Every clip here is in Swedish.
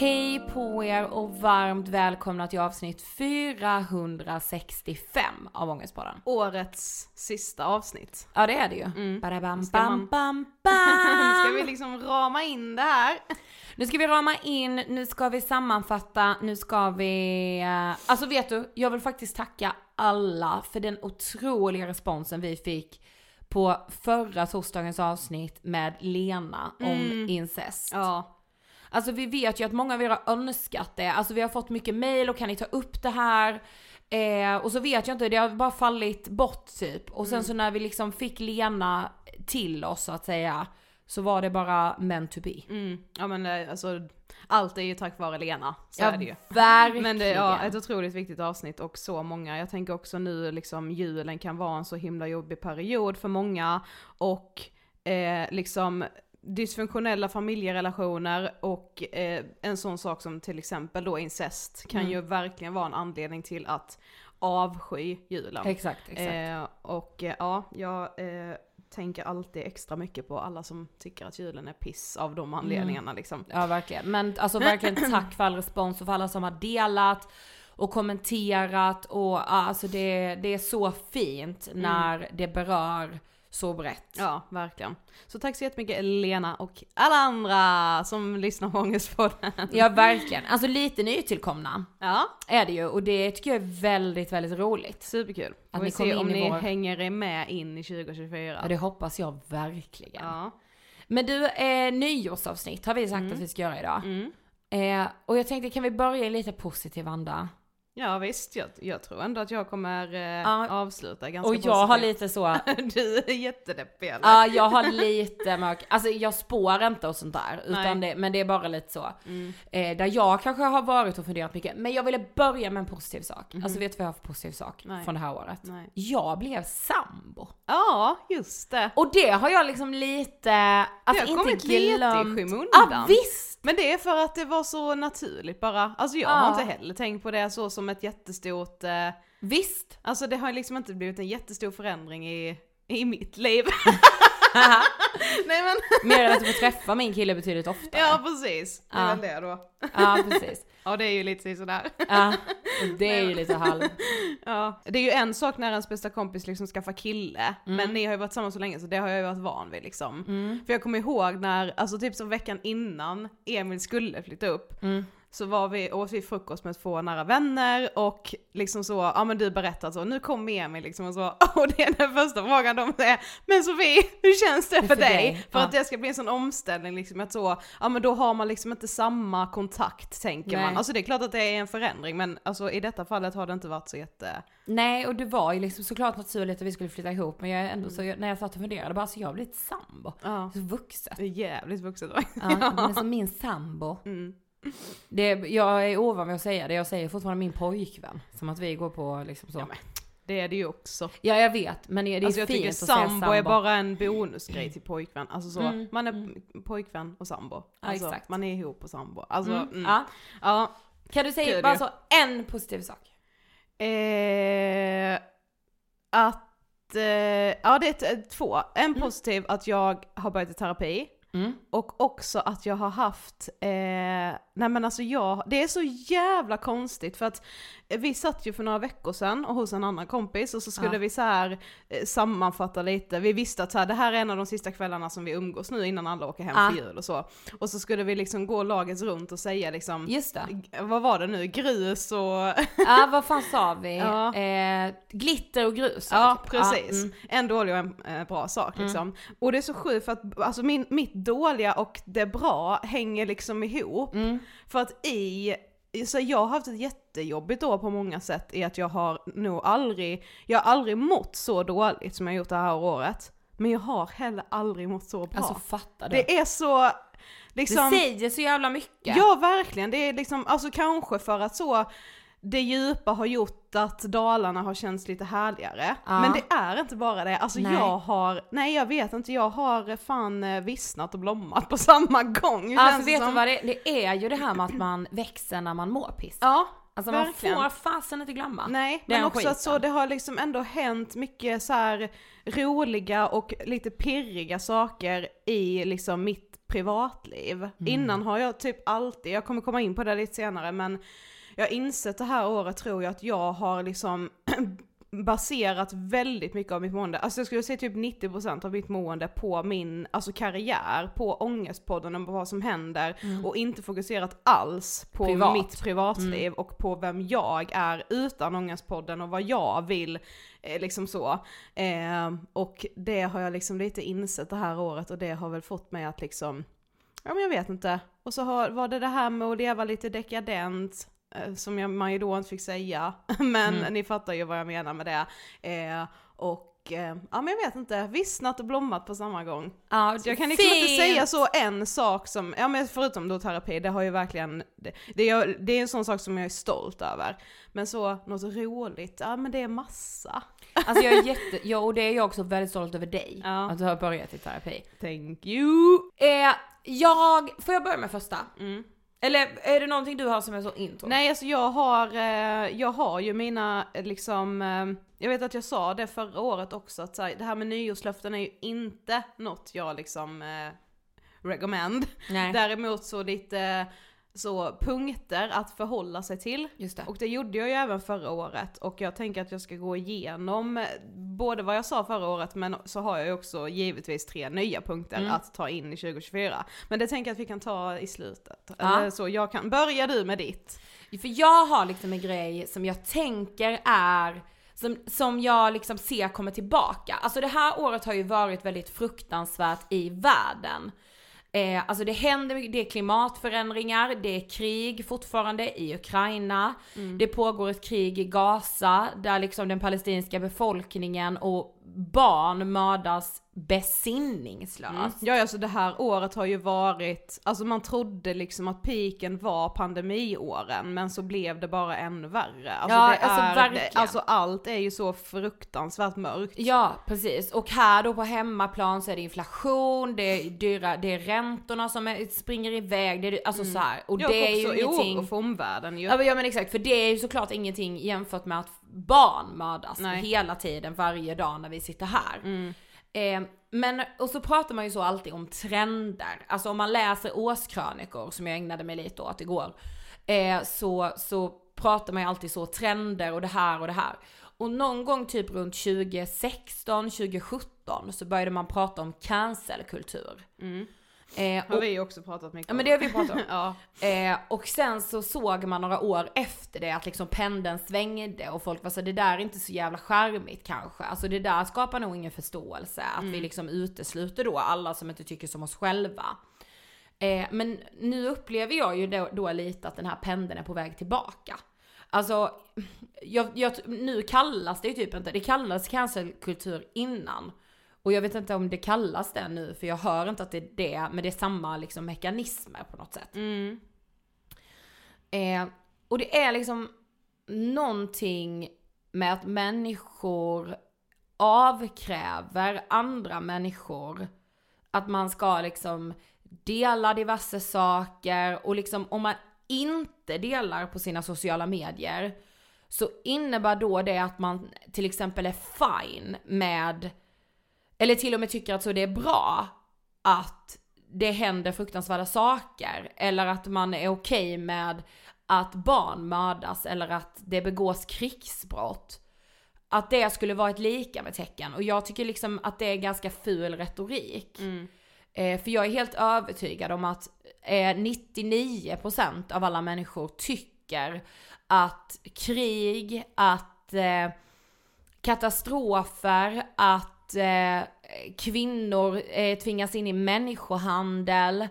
Hej på er och varmt välkomna till avsnitt 465 av Ångestpodden. Årets sista avsnitt. Ja det är det ju. Mm. Badabam, ska, bam, bam, bam. ska vi liksom rama in det här. Nu ska vi rama in, nu ska vi sammanfatta, nu ska vi... Uh, alltså vet du, jag vill faktiskt tacka alla för den otroliga responsen vi fick på förra torsdagens avsnitt med Lena om Mm. incest. Ja. Alltså vi vet ju att många av er har önskat det, alltså vi har fått mycket mail och kan ni ta upp det här? Eh, och så vet jag inte, det har bara fallit bort typ. Och sen Mm. så när vi liksom fick Lena till oss så att säga, så var det bara meant to be. Mm. Ja men eh, alltså, allt är ju tack vare Lena, så ja, är det ju. verkligen. Men det är ja, ett otroligt viktigt avsnitt och så många. Jag tänker också nu liksom julen kan vara en så himla jobbig period för många och eh, liksom dysfunktionella familjerelationer och eh, en sån sak som till exempel då incest kan Mm. ju verkligen vara en anledning till att avsky julen. Exakt, exakt. Eh, och eh, ja, jag eh, tänker alltid extra mycket på alla som tycker att julen är piss av de anledningarna liksom. Ja verkligen, men alltså verkligen tack för all respons och för alla som har delat och kommenterat och alltså det, det är så fint Mm. när det berör så brett. Ja, verkligen. Så tack så jättemycket Lena och alla andra som lyssnar på Ångestpodden. Ja verkligen, alltså lite nytillkomna Ja, är det ju och det tycker jag är väldigt, väldigt roligt. superkul. Att Får vi ni kommer se om ni vår- hänger er med in i 2024. Ja det hoppas jag verkligen. Ja. Men du, eh, nyårsavsnitt har vi sagt att vi ska göra idag. Mm. Eh, och jag tänkte, kan vi börja i lite positiv anda? Ja visst, jag, jag tror ändå att jag kommer eh, Ja. avsluta ganska Och jag har positivt. lite så, Du är jättedeppig eller? ja jag har lite mörk, alltså jag spår inte och sånt där, utan det, men det är bara lite så. Mm. Eh, där jag kanske har varit och funderat mycket, men jag ville börja med en positiv sak. Alltså vet du vad jag har för positiv sak. Nej. från det här året? Nej. Jag blev sambo. Ja, just det. Och det har jag liksom lite, alltså har inte kommit lite i skymundan. Ja visst! Men det är för att det var så naturligt bara. Alltså jag Ja. har inte heller tänkt på det så som ett jättestort, eh, Visst! alltså det har liksom inte blivit en jättestor förändring i, i mitt liv. Nej men, Mer än att du får träffa min kille betydligt oftare. ja precis. Det är Ja. väl det då. Ja, precis. Ja det är ju lite sådär. Ja, det är ju lite halv... Ja. Det är ju en sak när ens bästa kompis liksom skaffar kille, Mm. men ni har ju varit tillsammans så länge så det har jag ju varit van vid liksom. För jag kommer ihåg när, alltså typ som veckan innan Emil skulle flytta upp, Mm. Så var vi, åt vi frukost med två nära vänner och liksom så, ja men du berättar så, nu kommer Emil liksom och så, och det är den första frågan de säger, men Sofie, hur känns det för, för dig? dig, För ja. att det ska bli en sån omställning liksom att så, ja men då har man liksom inte samma kontakt tänker Nej. man. Alltså det är klart att det är en förändring men alltså i detta fallet har det inte varit så jätte... Nej, och det var ju liksom såklart naturligt att vi skulle flytta ihop, men jag är ändå så, när jag satt och funderade, bara så jag har blivit sambo. Ja. Så vuxet. Det jävligt vuxet. Ja, men som min sambo. Mm. Det, jag är ovan med att säga det, jag säger fortfarande min pojkvän. Som att vi går på liksom så. Ja, Det är det ju också. Ja, jag vet, men det är alltså jag fint tycker sambo sambo. är bara en bonusgrej till pojkvän. Alltså så, Mm, man är pojkvän och sambo. Ja, Alltså, exakt. Man är ihop och sambo. Alltså, Mm, mm. Ja. ja. Kan du säga Gud, bara ja. så en positiv sak? Eh, att, eh, ja det är två. En Mm. positiv att jag har börjat i terapi. Och också att jag har haft, eh, nej men alltså jag, det är så jävla konstigt för att eh, vi satt ju för några veckor sedan och hos en annan kompis och så skulle Ja. vi så här eh, sammanfatta lite, vi visste att så här, det här är en av de sista kvällarna som vi umgås nu innan alla åker hem Ja. för jul och så. Och så skulle vi liksom gå laget runt och säga liksom, Just det. vad var det nu, grus och Ja, vad fan sa vi? Ja. Eh, glitter och grus. Ja, typ. precis. mm. En dålig och en eh, bra sak liksom. Och det är så sjukt för att alltså, min, mitt dåliga och det bra hänger liksom ihop. Mm. För att i, så jag har haft ett jättejobbigt år på många sätt i att jag har nog aldrig, jag har aldrig mått så dåligt som jag gjort det här året. Men jag har heller aldrig mått så bra. Alltså fattar du? det är så, liksom. det säger så jävla mycket. Ja verkligen, det är liksom, alltså kanske för att så det djupa har gjort att Dalarna har känts lite härligare. Ja. Men det är inte bara det, alltså Nej. jag har, nej jag vet inte, jag har fan eh, vissnat och blommat på samma gång. Alltså känns det vet du som. vad det är? Det är ju det här med att man växer när man mår piss. Ja, Alltså verkligen. man får fasen inte glömma. Nej, men också skiten. att så det har liksom ändå hänt mycket så här roliga och lite pirriga saker i liksom mitt privatliv. Mm. Innan har jag typ alltid, jag kommer komma in på det lite senare, men jag har insett det här året tror jag att jag har liksom baserat väldigt mycket av mitt mående, alltså jag skulle säga typ 90% av mitt mående på min alltså karriär, på ångestpodden och vad som händer och inte fokuserat alls på Mm. Privat. mitt privatliv och på vem jag är utan ångestpodden och vad jag vill, eh, liksom så. Eh, och det har jag liksom lite insett det här året och det har väl fått mig att liksom, ja men jag vet inte. Och så har, var det det här med att leva lite dekadent, som jag, man ju då inte fick säga, men Mm. ni fattar ju vad jag menar med det. Eh, och eh, ja men jag vet inte, vissnat och blommat på samma gång. Så jag kan liksom inte säga så en sak som, ja men förutom då terapi, det har ju verkligen, det, det, är, det är en sån sak som jag är stolt över. Men så, något roligt, ja men det är massa. Alltså jag är jätte, ja, och det är jag också väldigt stolt över dig. Ja. Att du har börjat i terapi. Thank you! Eh, jag, får jag börja med första? Mm. Eller är det någonting du har som är så intro? Nej alltså jag har, eh, jag har ju mina eh, liksom, eh, jag vet att jag sa det förra året också att det här med nyårslöften är ju inte något jag liksom recommend. Nej. Däremot så lite så punkter att förhålla sig till. Det. Och det gjorde jag ju även förra året och jag tänker att jag ska gå igenom både vad jag sa förra året men så har jag ju också givetvis tre nya punkter Mm. att ta in i 2024. Men det tänker jag att vi kan ta i slutet. Ja. Så jag kan, börja du med ditt. För jag har liksom en grej som jag tänker är, som, som jag liksom ser kommer tillbaka. Alltså det här året har ju varit väldigt fruktansvärt i världen. Eh, alltså det händer det är klimatförändringar, det är krig fortfarande i Ukraina, det pågår ett krig i Gaza där liksom den palestinska befolkningen och barn mördas besinningslöst. Ja alltså det här året har ju varit, alltså man trodde liksom att piken var pandemiåren men så blev det bara ännu värre. Alltså, Ja, alltså är, verkligen. alltså allt är ju så fruktansvärt mörkt. Ja, precis. Och här då på hemmaplan så är det inflation, det är dyra, det är räntorna som är, springer iväg, det är alltså så här. Och Ja, det är också ju ingenting... oro för omvärlden ju. Ja men, ja men exakt, för det är ju såklart ingenting jämfört med att barn mördas Nej. hela tiden, varje dag när vi sitter här. Mm. Eh, men, och så pratar man ju så alltid om trender. Alltså om man läser årskrönikor, som jag ägnade mig lite åt igår, eh, så, så pratar man ju alltid så trender och det här och det här. Och någon gång typ runt 2016, 2017 så började man prata om cancelkultur. Mm. Eh, Har och, vi också pratat mycket ja men om. det har vi pratat om. ja. Eh, och sen så såg man några år efter det att liksom pendeln svängde och folk var så det där är inte så jävla charmigt kanske. Alltså det där skapar nog ingen förståelse. Att vi liksom utesluter då alla som inte tycker som oss själva. Eh, men nu upplever jag ju då, då lite att den här pendeln är på väg tillbaka. Alltså, jag, jag, nu kallas det ju typ inte, det kallades cancelkultur innan. Och jag vet inte om det kallas det nu, för jag hör inte att det är det, men det är samma liksom mekanismer på något sätt. Mm. Eh, och det är liksom någonting med att människor avkräver andra människor att man ska liksom dela diverse saker och liksom om man inte delar på sina sociala medier så innebär då det att man till exempel är fine med, eller till och med tycker att så det är bra att det händer fruktansvärda saker eller att man är okej med att barn mördas eller att det begås krigsbrott. Att det skulle vara ett lika med tecken och jag tycker liksom att det är ganska ful retorik. Eh, för jag är helt övertygad om att eh, 99% av alla människor tycker att krig, att eh, katastrofer, att eh, kvinnor eh, tvingas in i människohandel,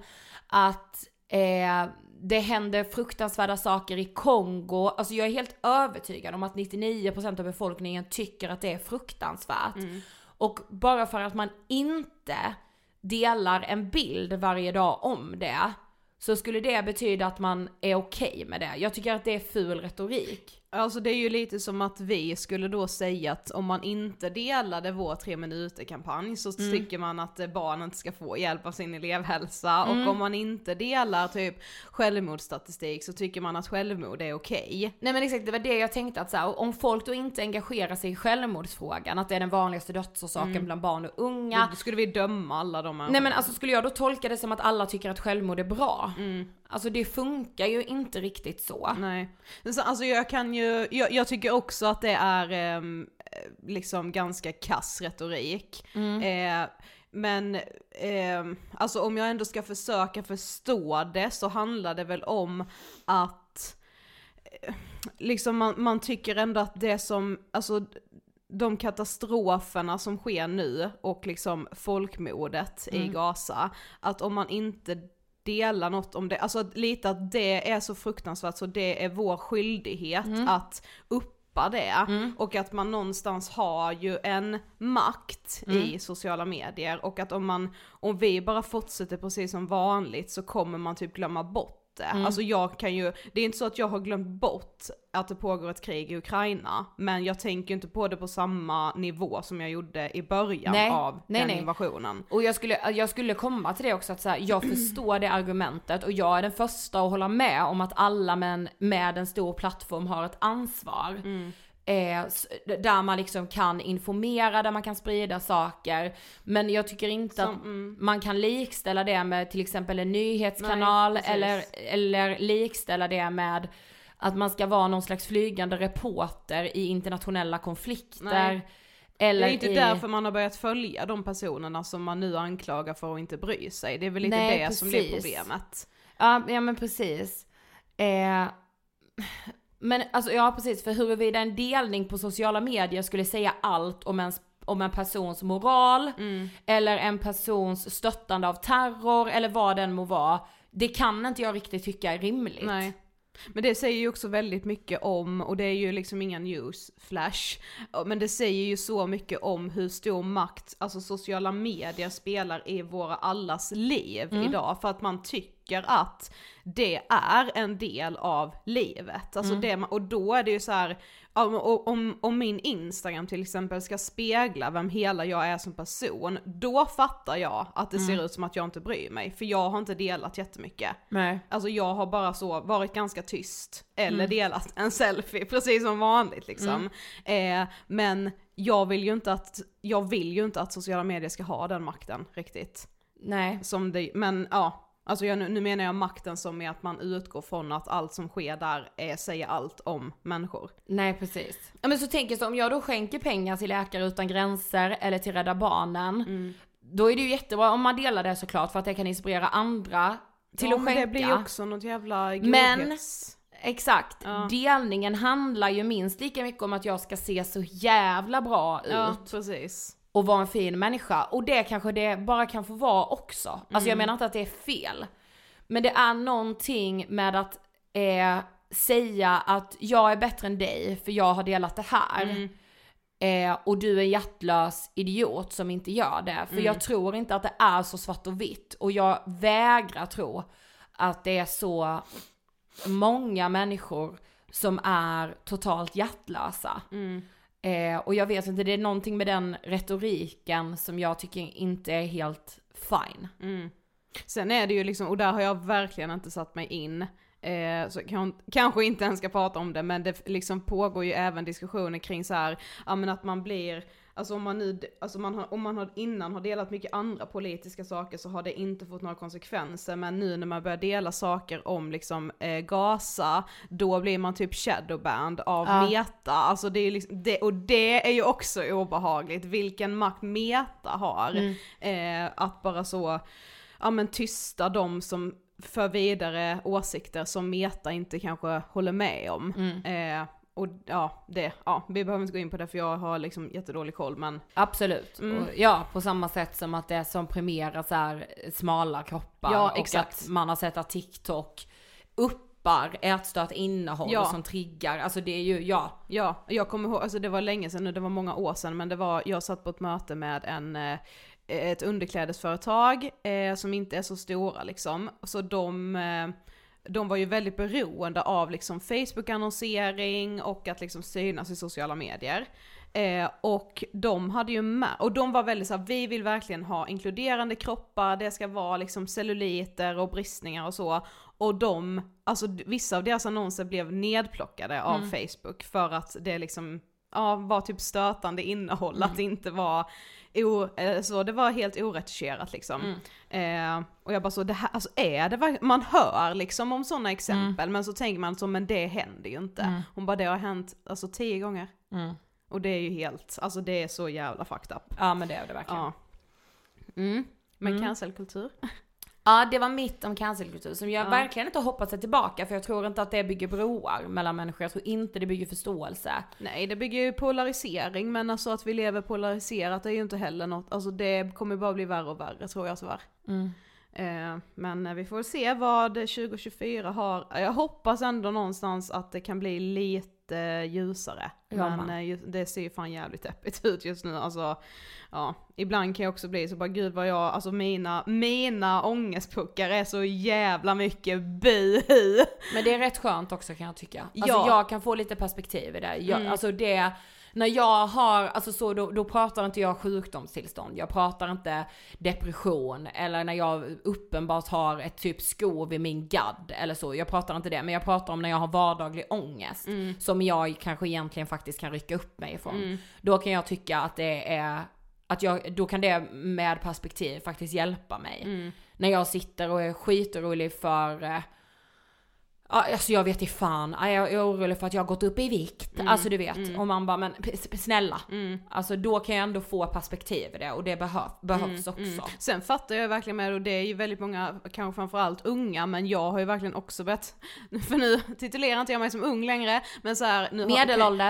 att eh, det händer fruktansvärda saker i Kongo. Alltså jag är helt övertygad om att 99% av befolkningen tycker att det är fruktansvärt. Och bara för att man inte delar en bild varje dag om det, så skulle det betyda att man är okej med det. Jag tycker att det är ful retorik. Alltså det är ju lite som att vi skulle då säga att om man inte delade vår tre minuter kampanj så Mm. tycker man att barn inte ska få hjälp av sin elevhälsa Mm. och om man inte delar typ självmordsstatistik så tycker man att självmord är okej. Nej men exakt, det var det jag tänkte att så här, om folk då inte engagerar sig i självmordsfrågan, att det är den vanligaste dödsorsaken bland barn och unga. Då skulle vi döma alla de Nej men alltså skulle jag då tolka det som att alla tycker att självmord är bra? Alltså det funkar ju inte riktigt så. Nej. Alltså jag kan ju, jag, jag tycker också att det är ehm, eh, liksom ganska kass retorik. Eh, men ehm, alltså om jag ändå ska försöka förstå det så handlar det väl om att eh, liksom man, man tycker ändå att det som, alltså de katastroferna som sker nu och liksom folkmordet i Gaza, att om man inte delar något om det, alltså lite att det är så fruktansvärt så det är vår skyldighet att uppa det. Och att man någonstans har ju en makt i sociala medier. Och att om man, om vi bara fortsätter precis som vanligt så kommer man typ glömma bort det. Alltså jag kan ju, det är inte så att jag har glömt bort att det pågår ett krig i Ukraina, men jag tänker inte på det på samma nivå som jag gjorde i början Nej, av nej, den nej. invasionen. Och jag skulle, jag skulle komma till det också att så här, jag förstår det argumentet och jag är den första att hålla med om att alla män med en stor plattform har ett ansvar. Eh, där man liksom kan informera, där man kan sprida saker. Men jag tycker inte Som, att mm. man kan likställa det med till exempel en nyhetskanal Nej, precis. eller, eller likställa det med att man ska vara någon slags flygande reporter i internationella konflikter. Nej. Eller det är inte i... därför man har börjat följa de personerna som man nu anklagar för att inte bry sig. Det är väl lite Nej, det som blir precis. problemet. Ja, ja men precis. Eh, men alltså ja precis, för huruvida en delning på sociala medier skulle säga allt om en, om en persons moral, Mm. eller en persons stöttande av terror, eller vad den må vara, det kan inte jag riktigt tycka är rimligt. Nej. Men det säger ju också väldigt mycket om, och det är ju liksom inga news flash, men det säger ju så mycket om hur stor makt, alltså sociala medier spelar i våra allas liv idag, för att man tycker att det är en del av livet. Alltså det, man- och då är det ju så här, om, om, min Instagram till exempel ska spegla vem hela jag är som person, då fattar jag att det ser ut som att jag inte bryr mig, för jag har inte delat jättemycket. Nej. Alltså jag har bara så varit ganska tyst, eller delat en selfie, precis som vanligt liksom. Eh, men jag vill ju inte att, jag vill ju inte att sociala medier ska ha den makten riktigt. Nej. Som det, men ja, alltså jag, nu menar jag makten som är att man utgår från att allt som sker där är, säger allt om människor. Nej precis. Ja, men så tänker jag så om jag då skänker pengar till Läkare Utan Gränser eller till Rädda Barnen, Mm. då är det ju jättebra om man delar det såklart för att det kan inspirera andra till ja, att men skänka. det blir ju också något jävla Men- godhets... Exakt. Ja. Delningen handlar ju minst lika mycket om att jag ska se så jävla bra Ja, ut precis. Och vara en fin människa. Och det kanske det bara kan få vara också. Alltså Mm. jag menar inte att det är fel. Men det är någonting med att eh, säga att jag är bättre än dig för jag har delat det här. Mm. Eh, och du är en hjärtlös idiot som inte gör det. För Mm. jag tror inte att det är så svart och vitt. Och jag vägrar tro att det är så många människor som är totalt hjärtlösa. Mm. Eh, och jag vet inte, det är någonting med den retoriken som jag tycker inte är helt fine. Mm. Sen är det ju liksom, och där har jag verkligen inte satt mig in, eh, så kan, kanske inte ens ska prata om det, men det liksom pågår ju även diskussioner kring så här, ja men att man blir, alltså om man nu, alltså man har, om man har innan har delat mycket andra politiska saker så har det inte fått några konsekvenser, men nu när man börjar dela saker om liksom eh, Gaza, då blir man typ shadowband av Ja. Meta, alltså det är liksom, det, och det är ju också obehagligt, vilken makt Meta har, eh, att bara så, ja men tysta de som för vidare åsikter som Meta inte kanske håller med om. Mm. Eh, och ja, det, ja, vi behöver inte gå in på det för jag har liksom jättedålig koll men Absolut. Mm. Och, ja, på samma sätt som att det som premierar så här smala kroppar. Ja, och exakt. att man har sett att TikTok uppar ätstört innehåll Ja. som triggar. Alltså det är ju, ja. Ja, jag kommer ihåg, alltså det var länge sedan nu, det var många år sedan, men det var, jag satt på ett möte med en, eh, ett underklädesföretag eh, som inte är så stora liksom, så de, eh, de var ju väldigt beroende av liksom Facebook-annonsering och att liksom synas i sociala medier. Eh, och de hade ju med, och de var väldigt såhär, vi vill verkligen ha inkluderande kroppar, det ska vara liksom celluliter och bristningar och så. Och de, alltså vissa av deras annonser blev nedplockade av Facebook för att det liksom, ja, var typ stötande innehåll, att det inte var, o, eh, så det var helt oretuscherat liksom. Eh, och jag bara så, det här, alltså är det man hör liksom om sådana exempel, men så tänker man så, men det händer ju inte. Hon bara, det har hänt, alltså tio gånger. Och det är ju helt, alltså det är så jävla fucked up. Ja men det är det verkligen. Ja. Mm. Men cancelkultur? Ja, det var mitt om cancelkultur som jag Ja. verkligen inte hoppat sig tillbaka för jag tror inte att det bygger broar mellan människor. Jag tror inte det bygger förståelse. Nej det bygger ju polarisering men alltså att vi lever polariserat är ju inte heller något, alltså det kommer bara bli värre och värre tror jag tyvärr. Mm. Eh, men eh, vi får se vad 2024 har, jag hoppas ändå någonstans att det kan bli lite ljusare. Ja, men eh, det ser ju fan jävligt deppigt ut just nu alltså. Ja, ibland kan jag också bli så bara gud vad jag, alltså mina, mina ångestpuckar är så jävla mycket buhu. Men det är rätt skönt också kan jag tycka. Alltså Ja. jag kan få lite perspektiv i det. Jag, Mm. Alltså det, när jag har, alltså så då, då pratar inte jag sjukdomstillstånd, jag pratar inte depression eller när jag uppenbart har ett typ skov i min gadd eller så, jag pratar inte det, men jag pratar om när jag har vardaglig ångest Mm. som jag kanske egentligen faktiskt kan rycka upp mig ifrån. Mm. Då kan jag tycka att det är, att jag, då kan det med perspektiv faktiskt hjälpa mig. Mm. När jag sitter och är skitorolig för eh, alltså jag vet i fan, Ja, jag är orolig för att jag har gått upp i vikt. Alltså du vet, och man bara men snälla. Mm. Alltså då kan jag ändå få perspektiv i det och det behöv, behövs också. Mm. Sen fattar jag verkligen med och det är ju väldigt många, kanske framförallt unga, men jag har ju verkligen också börjat, för nu titulerar inte jag mig som ung längre, men så här, nu har-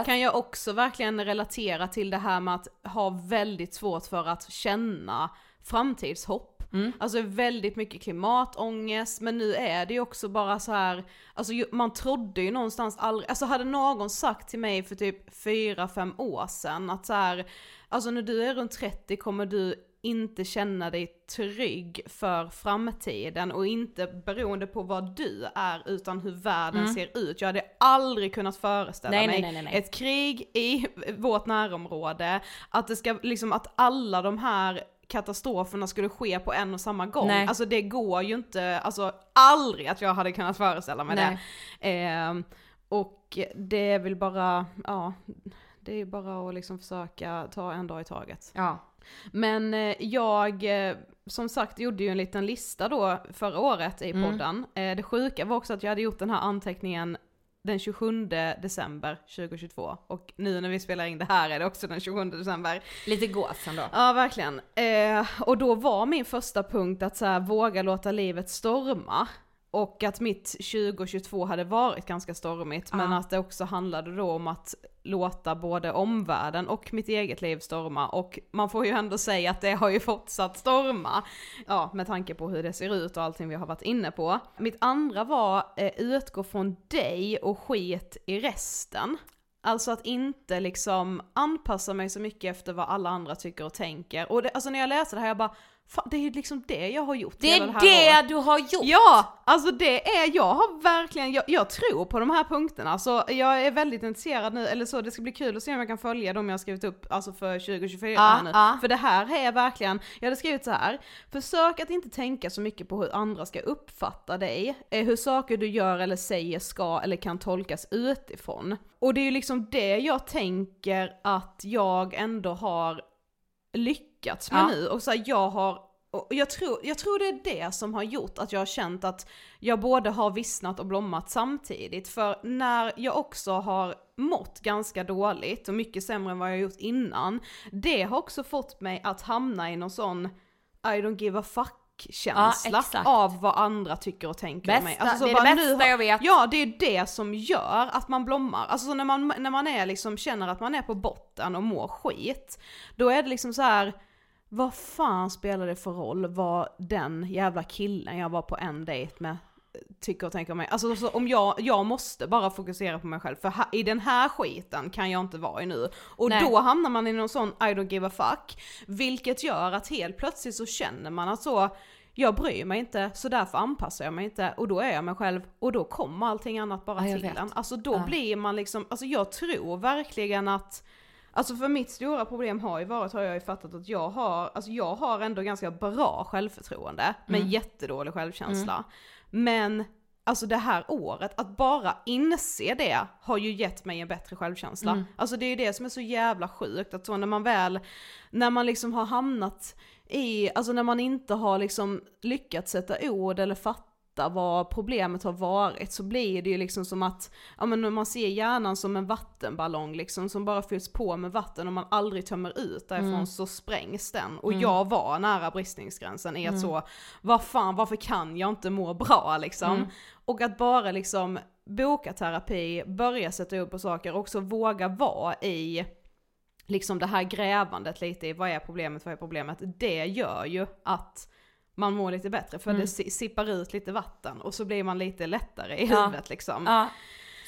kan jag också verkligen relatera till det här med att ha väldigt svårt för att känna framtidshopp. Mm. Alltså väldigt mycket klimatångest, men nu är det ju också bara så här, alltså man trodde ju någonstans aldrig, alltså hade någon sagt till mig för typ 4-5 år sedan att så här, alltså när du är runt 30 kommer du inte känna dig trygg för framtiden och inte beroende på vad du är utan hur världen ser ut. Jag hade aldrig kunnat föreställa Mm. Nej, mig nej, nej. ett krig i vårt närområde, att det ska liksom att alla de här katastroferna skulle ske på en och samma gång. Nej. Alltså det går ju inte, alltså aldrig att jag hade kunnat föreställa mig Nej. det. Ehm, och det är väl bara, ja, det är bara att liksom försöka ta en dag i taget. Ja. Men eh, jag, eh, som sagt, gjorde ju en liten lista då förra året i Mm. podden. Eh, Det sjuka var också att jag hade gjort den här anteckningen den 27 december 2022 och nu när vi spelar in det här är det också den 27 december. Lite gås ändå. Ja verkligen. Eh, och då var min första punkt att så här, våga låta livet storma. Och att mitt 2022 hade varit ganska stormigt, men Ja. att det också handlade då om att låta både omvärlden och mitt eget liv storma. Och man får ju ändå säga att det har ju fortsatt storma. Ja, med tanke på hur det ser ut och allting vi har varit inne på. Mitt andra var eh, utgå från dig och skit i resten. Alltså att inte liksom anpassa mig så mycket efter vad alla andra tycker och tänker. Och det, alltså när jag läste det här jag bara, fan, det är liksom det jag har gjort Det hela är här året. det du har gjort! Ja! Alltså det är, jag har verkligen, jag, jag tror på de här punkterna. Så jag är väldigt intresserad nu, eller så det ska bli kul att se om jag kan följa dem jag har skrivit upp, alltså för 2024 Ja, här nu. ja. För det här är verkligen, jag hade skrivit så här. försök att inte tänka så mycket på hur andra ska uppfatta dig, eh, hur saker du gör eller säger ska eller kan tolkas utifrån. Och det är ju liksom det jag tänker att jag ändå har lyckats med Ja. nu. Och så här, jag har och jag tror, jag tror det är det som har gjort att jag har känt att jag både har vissnat och blommat samtidigt. För när jag också har mått ganska dåligt och mycket sämre än vad jag gjort innan, det har också fått mig att hamna i någon sån I don't give a fuck känsla Ja, av vad andra tycker och tänker om mig. Bästa- så det är det nu bästa har- jag vet. Ja, det är det som gör att man blommar. Alltså så när man, när man är liksom, känner att man är på botten och mår skit, då är det liksom så här. Vad fan spelar det för roll vad den jävla killen jag var på en dejt med tycker och tänker om mig. Alltså så om jag, jag måste bara fokusera på mig själv, för ha, i den här skiten kan jag inte vara i nu. Och Nej. då hamnar man i någon sån I don't give a fuck, vilket gör att helt plötsligt så känner man att så, jag bryr mig inte, så därför anpassar jag mig inte, och då är jag mig själv, och då kommer allting annat bara Ja, till vet. en. Alltså då Ja. blir man liksom, alltså jag tror verkligen att Alltså för mitt stora problem har ju varit, har jag ju fattat att jag har, alltså jag har ändå ganska bra självförtroende, men Mm. jättedålig självkänsla. Men Alltså det här året, att bara inse det har ju gett mig en bättre självkänsla. Mm. Alltså det är ju det som är så jävla sjukt, att så när man väl, när man liksom har hamnat i, alltså när man inte har liksom lyckats sätta ord eller fatta vad problemet har varit så blir det ju liksom som att, ja men man ser hjärnan som en vattenballong liksom som bara fylls på med vatten och man aldrig tömmer ut därifrån Mm. så sprängs den. Och jag var nära bristningsgränsen i att så, vad fan varför kan jag inte må bra liksom? Mm. Och att bara liksom boka terapi, börja sätta upp på saker och också våga vara i liksom det här grävandet lite i vad är problemet, vad är problemet? Det gör ju att man mår lite bättre för Mm. det si- sippar ut lite vatten och så blir man lite lättare i Ja. huvudet liksom. Ja,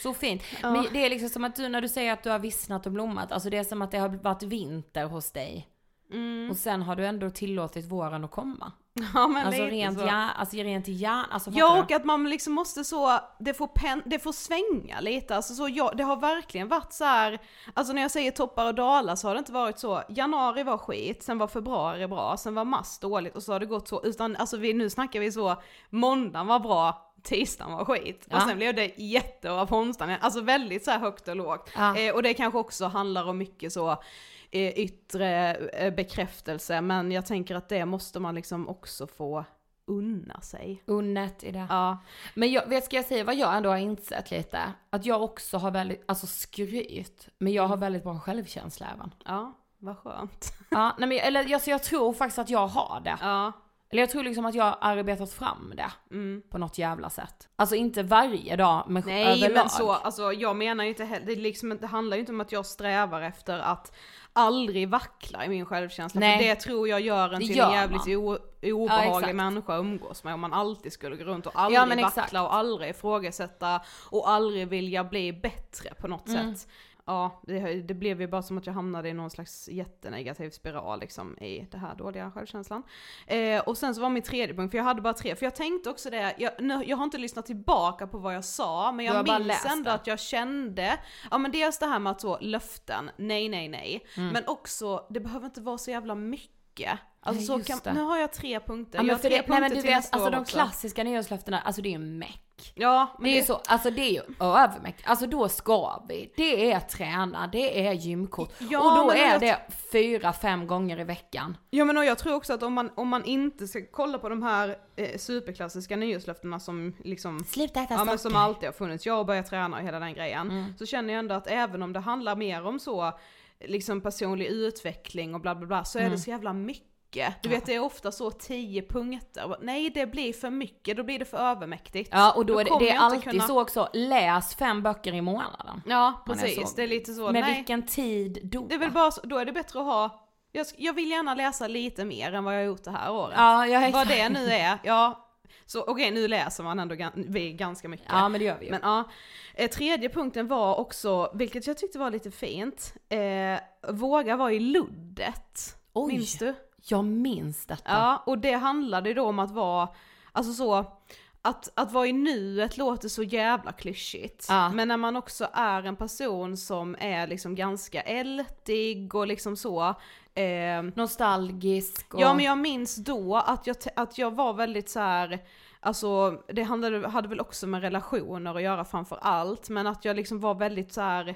så fint. Ja. Men det är liksom som att du, när du säger att du har vissnat och blommat, alltså det är som att det har varit vinter hos dig. Mm. Och sen har du ändå tillåtit våren att komma. Ja men Alltså rent, så. ja, alltså rent i hjärnan, alltså Ja och att man liksom måste så, det får, pen, det får svänga lite, alltså så jag, det har verkligen varit så här, alltså när jag säger toppar och dalar så har det inte varit så, januari var skit, sen var februari bra, sen var mars dåligt och så har det gått så, utan alltså vi, nu snackar vi så, måndagen var bra, tisdagen var skit, Ja. och sen blev det jättebra på onsdagen, alltså väldigt så här högt och lågt. Ja. Eh, och det kanske också handlar om mycket så, yttre eh, bekräftelse, men jag tänker att det måste man liksom också få unna sig. Unnet i det. Ja. Men jag, vet ska jag säga vad jag ändå har insett lite? Att jag också har väldigt, alltså skryt, men jag har väldigt bra självkänsla även. Ja, vad skönt. Ja, nej men, eller alltså, jag tror faktiskt att jag har det. Ja. Eller jag tror liksom att jag har arbetat fram det Mm. på något jävla sätt. Alltså inte varje dag, men Nej överlag. men så, alltså jag menar ju inte heller, det, liksom, det handlar ju inte om att jag strävar efter att aldrig vackla i min självkänsla. Nej. För det tror jag gör en till en jävligt Ja, obehaglig exakt. människa att umgås med om man alltid skulle gå runt och aldrig exakt. vackla och aldrig ifrågasätta och aldrig vilja bli bättre på något Mm. sätt. Ja, det, det blev ju bara som att jag hamnade i någon slags jättenegativ spiral liksom i det här dåliga självkänslan. Eh, och sen så var min tredje punkt, för jag hade bara tre, för jag tänkte också det, jag, nu, jag har inte lyssnat tillbaka på vad jag sa, men jag minns ändå det. att jag kände, ja men dels det här med att så, löften, nej nej nej, Mm. men också, det behöver inte vara så jävla mycket. Alltså Nej, kan, nu har jag tre punkter, Ja, jag har tre det, nej men punkter du vet, alltså de klassiska nyårslöftena, alltså det är ju meck. Ja, men Det är ju så, alltså det är ju övermäktigt. Alltså då ska vi, det är träna, det är gymkort. Ja, och då är jag- det fyra, fem gånger i veckan. Ja men och jag tror också att om man, om man inte ska kolla på de här eh, superklassiska nyårslöftena som liksom Sluta äta Ja men som alltid har funnits, jag börjar träna och hela den grejen. Mm. Så känner jag ändå att även om det handlar mer om så, liksom personlig utveckling och bla bla bla, så är Mm. det så jävla mycket. Du vet det är ofta så 10 punkter, nej det blir för mycket, då blir det för övermäktigt. Ja och då är det, det är alltid kunna- så också, läs fem böcker i månaden. Ja precis, det är lite så, Men nej. vilken tid då? Det är väl bara så, då är det bättre att ha, jag, jag vill gärna läsa lite mer än vad jag har gjort det här året. Ja, jag är Vad det nu är, ja. Så okej nu läser man ändå vi ganska mycket. Ja men det gör vi ju. Men ja, eh, tredje punkten var också, vilket jag tyckte var lite fint, eh, våga vara i luddet. Oj. Minns du? Jag minns detta. Ja, och det handlade ju då om att vara, alltså så, att, att vara i nuet låter så jävla klyschigt. Ja. Men när man också är en person som är liksom ganska ältig och liksom så, eh, Nostalgisk och... Ja men jag minns då att jag, att jag var väldigt så här. Alltså det handlade, hade väl också med relationer att göra framför allt, men att jag liksom var väldigt så här.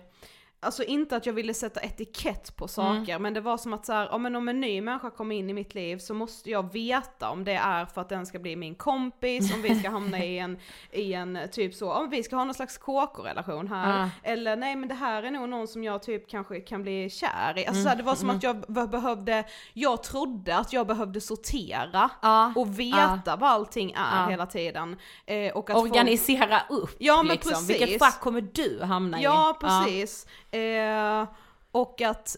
Alltså inte att jag ville sätta etikett på saker, men det var som att så här, ja men om en ny människa kommer in i mitt liv så måste jag veta om det är för att den ska bli min kompis, om vi ska hamna i en, i en typ så, om vi ska ha någon slags KK-relation här, Ja. eller nej men det här är nog någon som jag typ kanske kan bli kär i. Alltså så här, det var som att jag be- behövde, jag trodde att jag behövde sortera Ja, och veta vad allting är Ja. hela tiden. Eh, och att folk- Organisera upp Ja, men liksom. precis. Vilket fack kommer du hamna i? Ja, precis. Eh, och att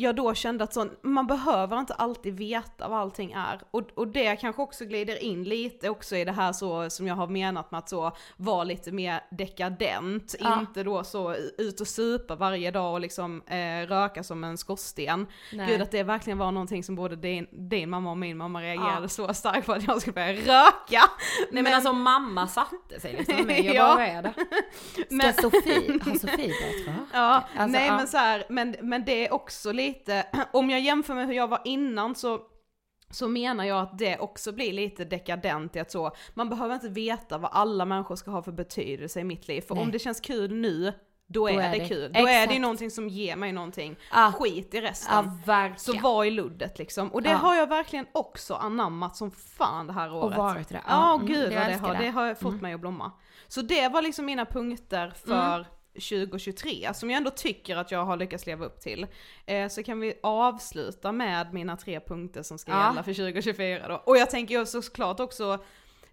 jag då kände att sån, man behöver inte alltid veta vad allting är. Och, och det kanske också glider in lite också i det här så som jag har menat med att så vara lite mer dekadent, Ja. inte då så ut och supa varje dag och liksom eh, röka som en skorsten. Nej. Gud att det verkligen var någonting som både din, din mamma och min mamma reagerade Ja. så starkt på att jag skulle börja röka. Nej men, alltså mamma satte sig liksom med mig, jag Ja. bara är det? Ska Men- Sofie, har Sofie börjat röka? Ja, Alltså, nej ja. men så här, men, men det är också lite, om jag jämför med hur jag var innan så så menar jag att det också blir lite dekadent i att så, man behöver inte veta vad alla människor ska ha för betydelse i mitt liv, för Nej. om det känns kul nu, då är, är det, kul. Då är det Exakt. ju någonting som ger mig någonting. Ah. Skit i resten. Verkligen. Så var i luddet liksom. Och det Ja. har jag verkligen också anammat som fan det här året. varit det. Ja, Ja, mm, gud vad det har, det. det har fått mig att blomma. Så det var liksom mina punkter för Mm. 2023, som jag ändå tycker att jag har lyckats leva upp till. Eh, så kan vi avsluta med mina tre punkter som ska Ja. gälla för 2024 då. Och jag tänker ju såklart också,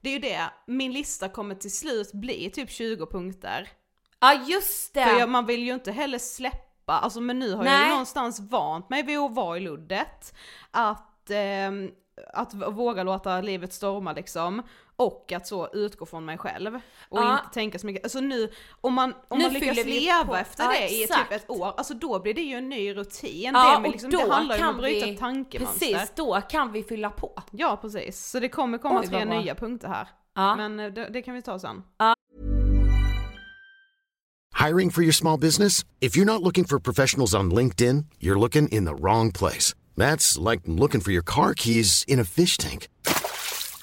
det är ju det, min lista kommer till slut bli typ 20 punkter. Ja just det! För jag, man vill ju inte heller släppa, alltså men nu har jag Nej. ju någonstans vant mig vid att vara i luddet. Att, ehm, att våga låta livet storma liksom, och att så utgå från mig själv. Och Ja. inte tänka så mycket, alltså nu, om man, om Nu man lyckas leva på. efter Ja, det i exakt. typ ett år, alltså då blir det ju en ny rutin. Ja, det, med och liksom, då det handlar ju om kan att bryta vi- tankemönster. Precis, då kan vi fylla på. Ja precis, så det kommer komma Oj, tre nya punkter här. Ja. Men eh, det, det kan vi ta sen. Hiring for your small business? If you're not looking for professionals on LinkedIn, you're looking in the wrong place. That's like looking for your car keys in a fish tank.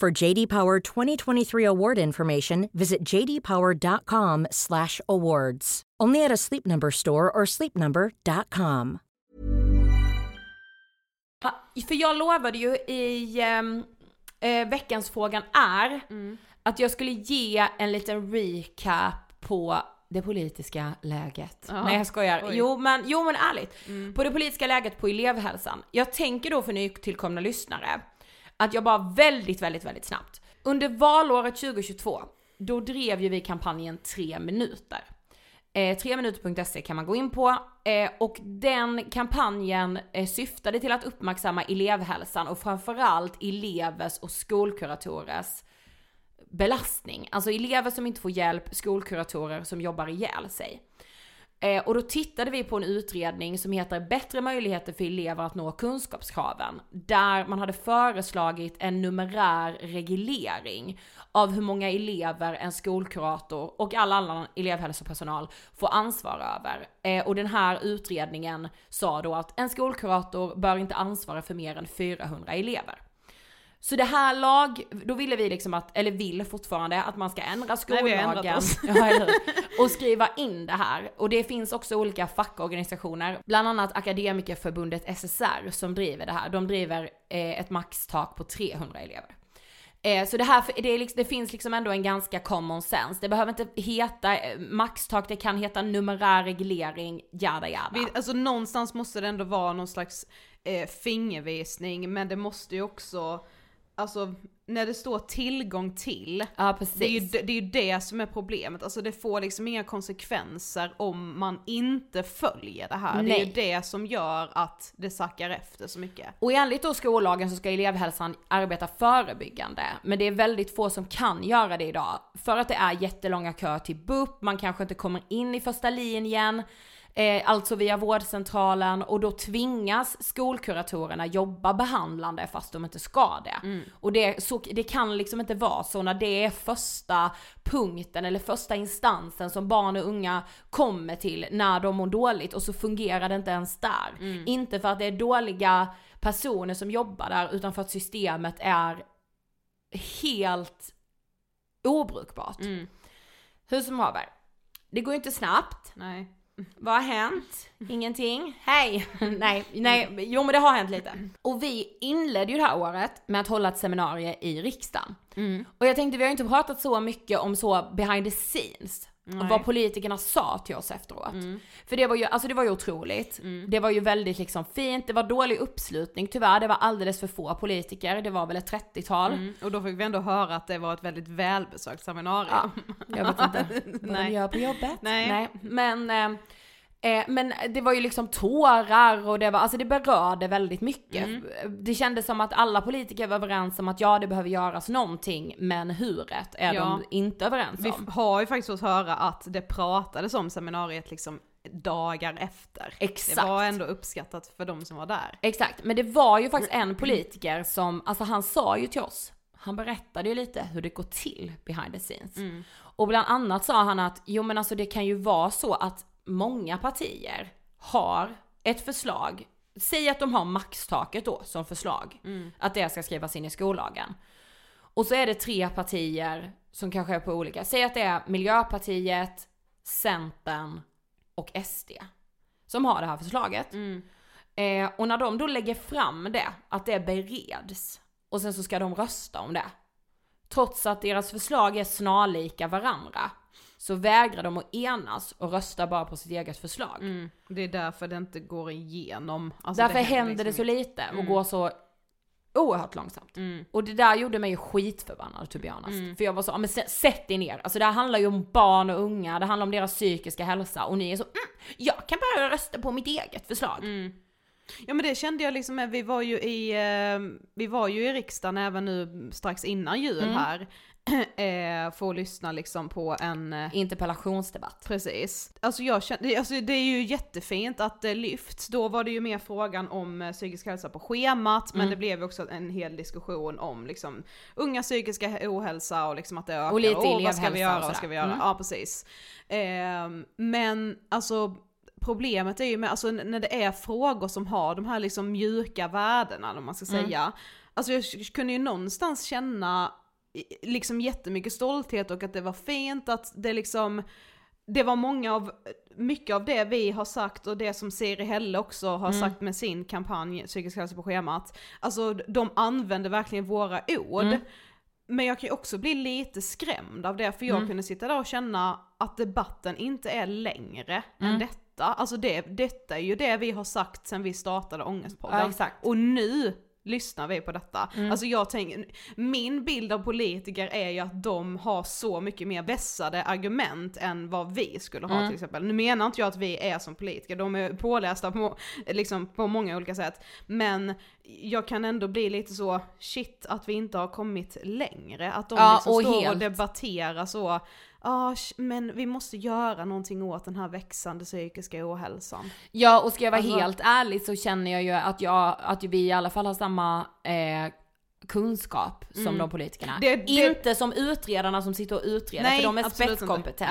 For JD Power 2023 award information, visit jdpower.com/awards. Only at a Sleep Number store or sleepnumber.com. För jag lovade ju i eh, veckans frågan är att jag skulle ge en liten recap på det politiska läget. Ja. Nej jag skojar. Oj. Jo men, jo men ärligt. På det politiska läget på elevhälsan. Jag tänker då för nytillkomna lyssnare att jag bara väldigt, väldigt, väldigt snabbt. Under valåret 2022, då drev ju vi kampanjen 3 minuter. Eh, 3minuter.se kan man gå in på eh, och den kampanjen eh, syftade till att uppmärksamma elevhälsan och framförallt elevers och skolkuratorers belastning. Alltså elever som inte får hjälp, skolkuratorer som jobbar ihjäl sig. Eh, och då tittade vi på en utredning som heter Bättre möjligheter för elever att nå kunskapskraven. Där man hade föreslagit en numerär reglering av hur många elever en skolkurator och all annan elevhälsopersonal får ansvara över. Eh, och den här utredningen sa då att en skolkurator bör inte ansvara för mer än 400 elever. Så det här lag, då ville vi liksom att, eller vill fortfarande, att man ska ändra Nej, skollagen. oss. Ja? Och skriva in det här. Och det finns också olika fackorganisationer, bland annat Akademikerförbundet SSR som driver det här. De driver eh, ett maxtak på 300 elever. Eh, så det här, det, är liksom, det finns liksom ändå en ganska common sense. Det behöver inte heta eh, maxtak, det kan heta numerär reglering, jada jada. Vi, alltså någonstans måste det ändå vara någon slags eh, fingervisning, men det måste ju också, alltså när det står tillgång till, ja det är, ju, det det är ju det som är problemet, alltså det får liksom inga konsekvenser om man inte följer det här. Det är ju Nej. det som gör att det sackar efter så mycket. Och enligt då skollagen så ska elevhälsan arbeta förebyggande, men det är väldigt få som kan göra det idag. För att det är jättelånga köer till BUP, man kanske inte kommer in i första linjen, eh, alltså via vårdcentralen, och då tvingas skolkuratorerna jobba behandlande fast de inte ska det. Och det, så, det kan liksom inte vara så när det är första punkten eller första instansen som barn och unga kommer till när de mår dåligt och så fungerar det inte ens där. Inte för att det är dåliga personer som jobbar där utan för att systemet är helt obrukbart. Hur som haver, det går ju inte snabbt. Nej. Vad har hänt? Ingenting? Hej! nej, nej, jo men det har hänt lite. Och vi inledde ju det här året med att hålla ett seminarium i riksdagen. Och jag tänkte, vi har ju inte pratat så mycket om så behind the scenes. Och vad politikerna sa till oss efteråt. För det var ju, alltså det var ju otroligt. Det var ju väldigt liksom fint, det var dålig uppslutning tyvärr, det var alldeles för få politiker, det var väl ett 30-tal. Mm. Och då fick vi ändå höra att det var ett väldigt välbesökt seminarium. Jag vet inte vad Nej. de gör på jobbet. Nej. Men, eh, Eh, men det var ju liksom tårar och det var, alltså det berörde väldigt mycket. Mm. Det kändes som att alla politiker var överens om att ja det behöver göras någonting, men huret är Ja. de inte överens Vi om. har ju faktiskt fått höra att det pratades om seminariet liksom dagar efter. Exakt. Det var ändå uppskattat för de som var där. Exakt, men det var ju faktiskt en politiker som, alltså han sa ju till oss, han berättade ju lite hur det går till behind the scenes. Och bland annat sa han att, jo men alltså det kan ju vara så att många partier har ett förslag, säg att de har maxtaket då som förslag, att det ska skrivas in i skollagen. Och så är det tre partier som kanske är på olika, säg att det är Miljöpartiet, Centern och SD som har det här förslaget. Eh, och när de då lägger fram det, att det bereds, och sen så ska de rösta om det. Trots att deras förslag är snarlika varandra, så vägrar de att enas och röstar bara på sitt eget förslag. Det är därför det inte går igenom. Alltså, Därför händer händer det liksom så lite och går så oerhört långsamt. Och det där gjorde mig ju skitförbannad to be honest. För jag var så, men sätt er ner. Alltså det här handlar ju om barn och unga, det handlar om deras psykiska hälsa och ni är så, mm, jag kan bara rösta på mitt eget förslag. Ja men det kände jag liksom, med- vi var ju i, eh, vi var ju i riksdagen även nu strax innan jul Mm. här. Eh, att lyssna liksom på en eh, Interpellationsdebatt. Precis. Alltså jag känner, alltså det är ju jättefint att det lyfts. Då var det ju mer frågan om eh, psykisk hälsa på schemat, Mm. men det blev också en hel diskussion om liksom unga psykiska ohälsa och liksom att det ökar. Och lite vad ska vi göra, och vad ska vi göra? Mm. Ja precis. Ehm, men alltså problemet är ju med, alltså när det är frågor som har de här liksom mjuka värdena, om man ska Mm. säga. Alltså jag kunde ju någonstans känna liksom jättemycket stolthet och att det var fint att det liksom det var många av, mycket av det vi har sagt och det som Siri Helle också har Mm. sagt med sin kampanj Psykisk hälsa på schemat. Alltså de använder verkligen våra ord. Mm. Men jag kan ju också bli lite skrämd av det för jag Mm. kunde sitta där och känna att debatten inte är längre Mm. än detta. Alltså det, detta är ju det vi har sagt sen vi startade Ångestpodden. Ja. Och nu lyssnar vi på detta. Mm. Alltså jag tänker, min bild av politiker är ju att de har så mycket mer vässade argument än vad vi skulle ha Mm. till exempel. Nu menar inte jag att vi är som politiker, de är pålästa på, liksom, på många olika sätt. Men jag kan ändå bli lite så, shit att vi inte har kommit längre. Att de Ja, liksom och står och helt. debatterar så, ja sh- men vi måste göra någonting åt den här växande psykiska ohälsan. Ja och ska jag vara Alltså- helt ärlig så känner jag ju att, jag, att vi i alla fall har samma eh, kunskap som de politikerna. Mm. Det- det- Inte som utredarna som sitter och utreder Nej, för de är absolut inte.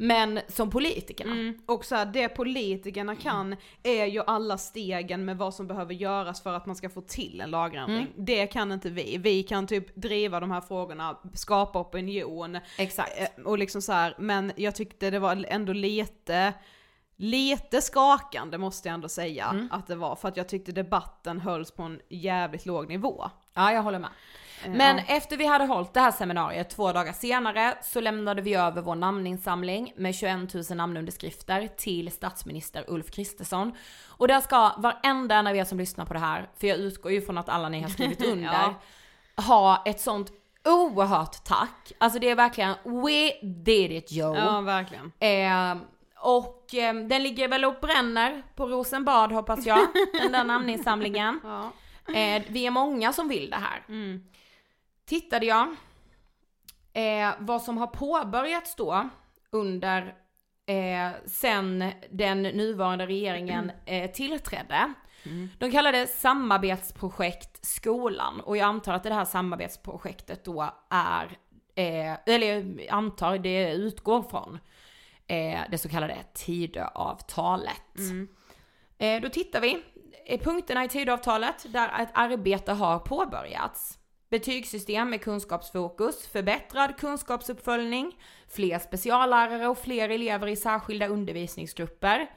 Men som politikerna. Mm. Och så här, det politikerna kan är ju alla stegen med vad som behöver göras för att man ska få till en lagändring. Mm. Det kan inte vi. Vi kan typ driva de här frågorna, skapa opinion Exakt. eh, och liksom så här. men jag tyckte det var ändå lite Lite skakande måste jag ändå säga Mm. att det var, för att jag tyckte debatten hölls på en jävligt låg nivå. Ja jag håller med. Eh, Men ja. efter vi hade hållit det här seminariet två dagar senare så lämnade vi över vår namninsamling med 21 000 namnunderskrifter till statsminister Ulf Kristersson. Och där ska varenda en av er som lyssnar på det här, för jag utgår ju från att alla ni har skrivit under, Ja. ha ett sånt oerhört tack. Alltså det är verkligen we did it Joe. Ja, verkligen. Eh, och eh, den ligger väl och bränner på Rosenbad hoppas jag, den där namninsamlingen. Ja. Eh, vi är många som vill det här. Mm. Tittade jag eh, vad som har påbörjats då under eh, sen den nuvarande regeringen eh, tillträdde. De kallar det samarbetsprojekt skolan och jag antar att det här samarbetsprojektet då är, eh, eller jag antar det utgår från eh, det så kallade Tidöavtalet. Eh, då tittar vi eh, punkterna i Tidöavtalet där ett arbete har påbörjats. Betygssystem med kunskapsfokus, förbättrad kunskapsuppföljning, fler speciallärare och fler elever i särskilda undervisningsgrupper,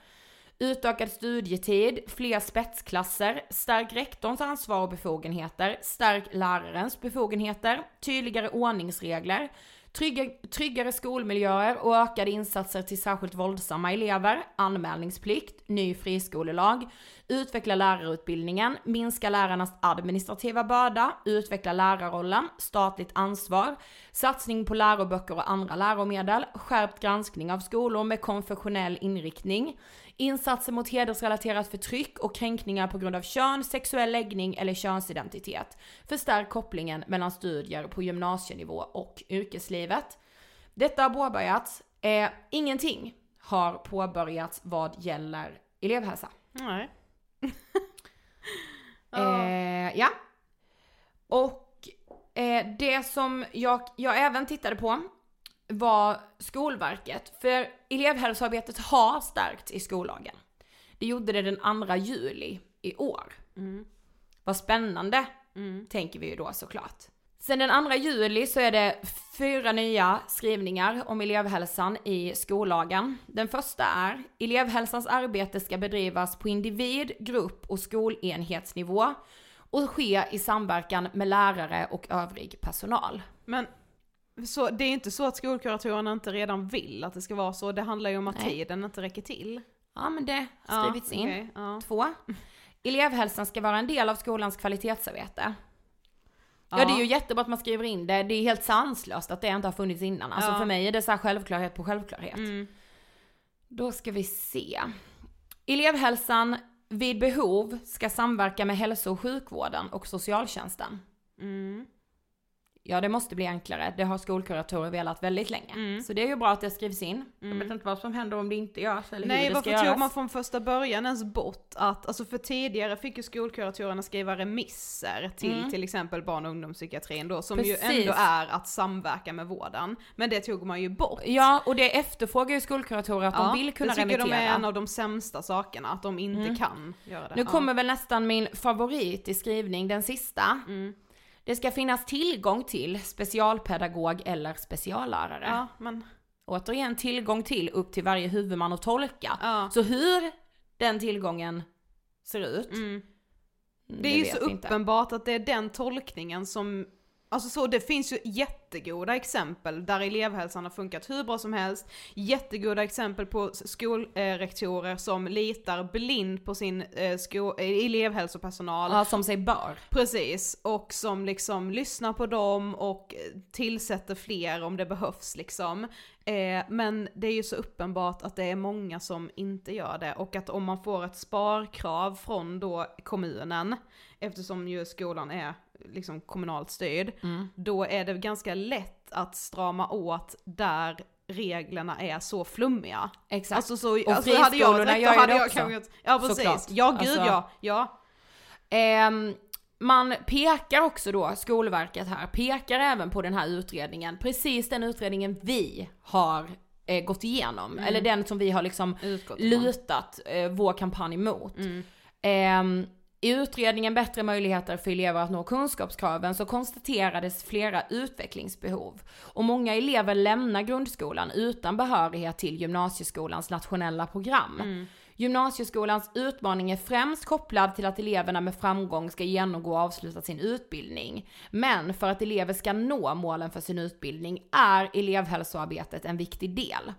utökad studietid, fler spetsklasser, stärk rektorns ansvar och befogenheter, stärk lärarens befogenheter, tydligare ordningsregler, trygga, tryggare skolmiljöer och ökade insatser till särskilt våldsamma elever, anmälningsplikt, ny friskolelag, utveckla lärarutbildningen, minska lärarnas administrativa börda, utveckla lärarrollen, statligt ansvar, satsning på läroböcker och andra läromedel, skärpt granskning av skolor med konfessionell inriktning, insatser mot hedersrelaterat förtryck och kränkningar på grund av kön, sexuell läggning eller könsidentitet. Förstärk kopplingen mellan studier på gymnasienivå och yrkeslivet. Detta har påbörjats. Eh, ingenting har påbörjats vad gäller elevhälsa. Nej. Eh, ja. Och eh, det som jag, jag även tittade på var Skolverket. För elevhälsoarbetet har stärkts i skollagen. Det gjorde det den 2 juli i år. Mm. Vad spännande, tänker vi ju då såklart. Sen den 2 juli så är det fyra nya skrivningar om elevhälsan i skollagen. Den första är elevhälsans arbete ska bedrivas på individ, grupp och skolenhetsnivå och ske i samverkan med lärare och övrig personal. Men så det är inte så att skolkuratorerna inte redan vill att det ska vara så, det handlar ju om att Nej. tiden inte räcker till. Ja men det har skrivits in. okej, ja. Två. Elevhälsan ska vara en del av skolans kvalitetsarbete. Ja. det är ju jättebra att man skriver in det, det är helt sanslöst att det inte har funnits innan. Alltså Ja. för mig är det så här självklarhet på självklarhet. Mm. Då ska vi se. Elevhälsan vid behov ska samverka med hälso och sjukvården och socialtjänsten. Mm. Ja, det måste bli enklare. Det har skolkuratorer velat väldigt länge. Så det är ju bra att det skrivs in. Jag vet inte vad som händer om det inte görs eller hur Nej, det varför ska tog göras. man från första början ens bort att, alltså för tidigare fick ju skolkuratorerna skriva remisser till till exempel barn och ungdomspsykiatrin då, som ju Mm. Precis. ändå är att samverka med vården. Men det tog man ju bort. Ja, och det efterfrågar ju skolkuratorer att de vill kunna jag tycker remittera. de är en av de sämsta sakerna, att de inte kan göra det. Nu Ja. kommer väl nästan min favorit i skrivning, den sista. Det ska finnas tillgång till specialpedagog eller speciallärare. Ja, men Återigen tillgång till upp till varje huvudman att tolka. Ja. Så hur den tillgången ser ut, mm. mm, det är ju så inte. uppenbart att det är den tolkningen som Alltså så det finns ju jättegoda exempel där elevhälsan har funkat hur bra som helst. Jättegoda exempel på skolrektorer som litar blind på sin eh, sko- eh, elevhälsopersonal. Ja, som sig bör. Precis, och som liksom lyssnar på dem och tillsätter fler om det behövs liksom. Eh, men det är ju så uppenbart att det är många som inte gör det och att om man får ett sparkrav från då kommunen, eftersom ju skolan är liksom kommunalt styrd, då är det ganska lätt att strama åt där reglerna är så flummiga. Exakt. Alltså så, Och alltså hade jag varit rektor hade jag också. kanske gjort- Ja precis, Såklart. ja gud Alltså- ja, ja. Ehm, man pekar också då, Skolverket här, pekar även på den här utredningen, precis den utredningen vi har eh, gått igenom, eller den som vi har liksom lutat eh, vår kampanj mot. Ehm, I utredningen Bättre möjligheter för elever att nå kunskapskraven så konstaterades flera utvecklingsbehov. Och många elever lämnar grundskolan utan behörighet till gymnasieskolans nationella program. Gymnasieskolans utmaning är främst kopplad till att eleverna med framgång ska genomgå och avsluta sin utbildning. Men för att elever ska nå målen för sin utbildning är elevhälsoarbetet en viktig del.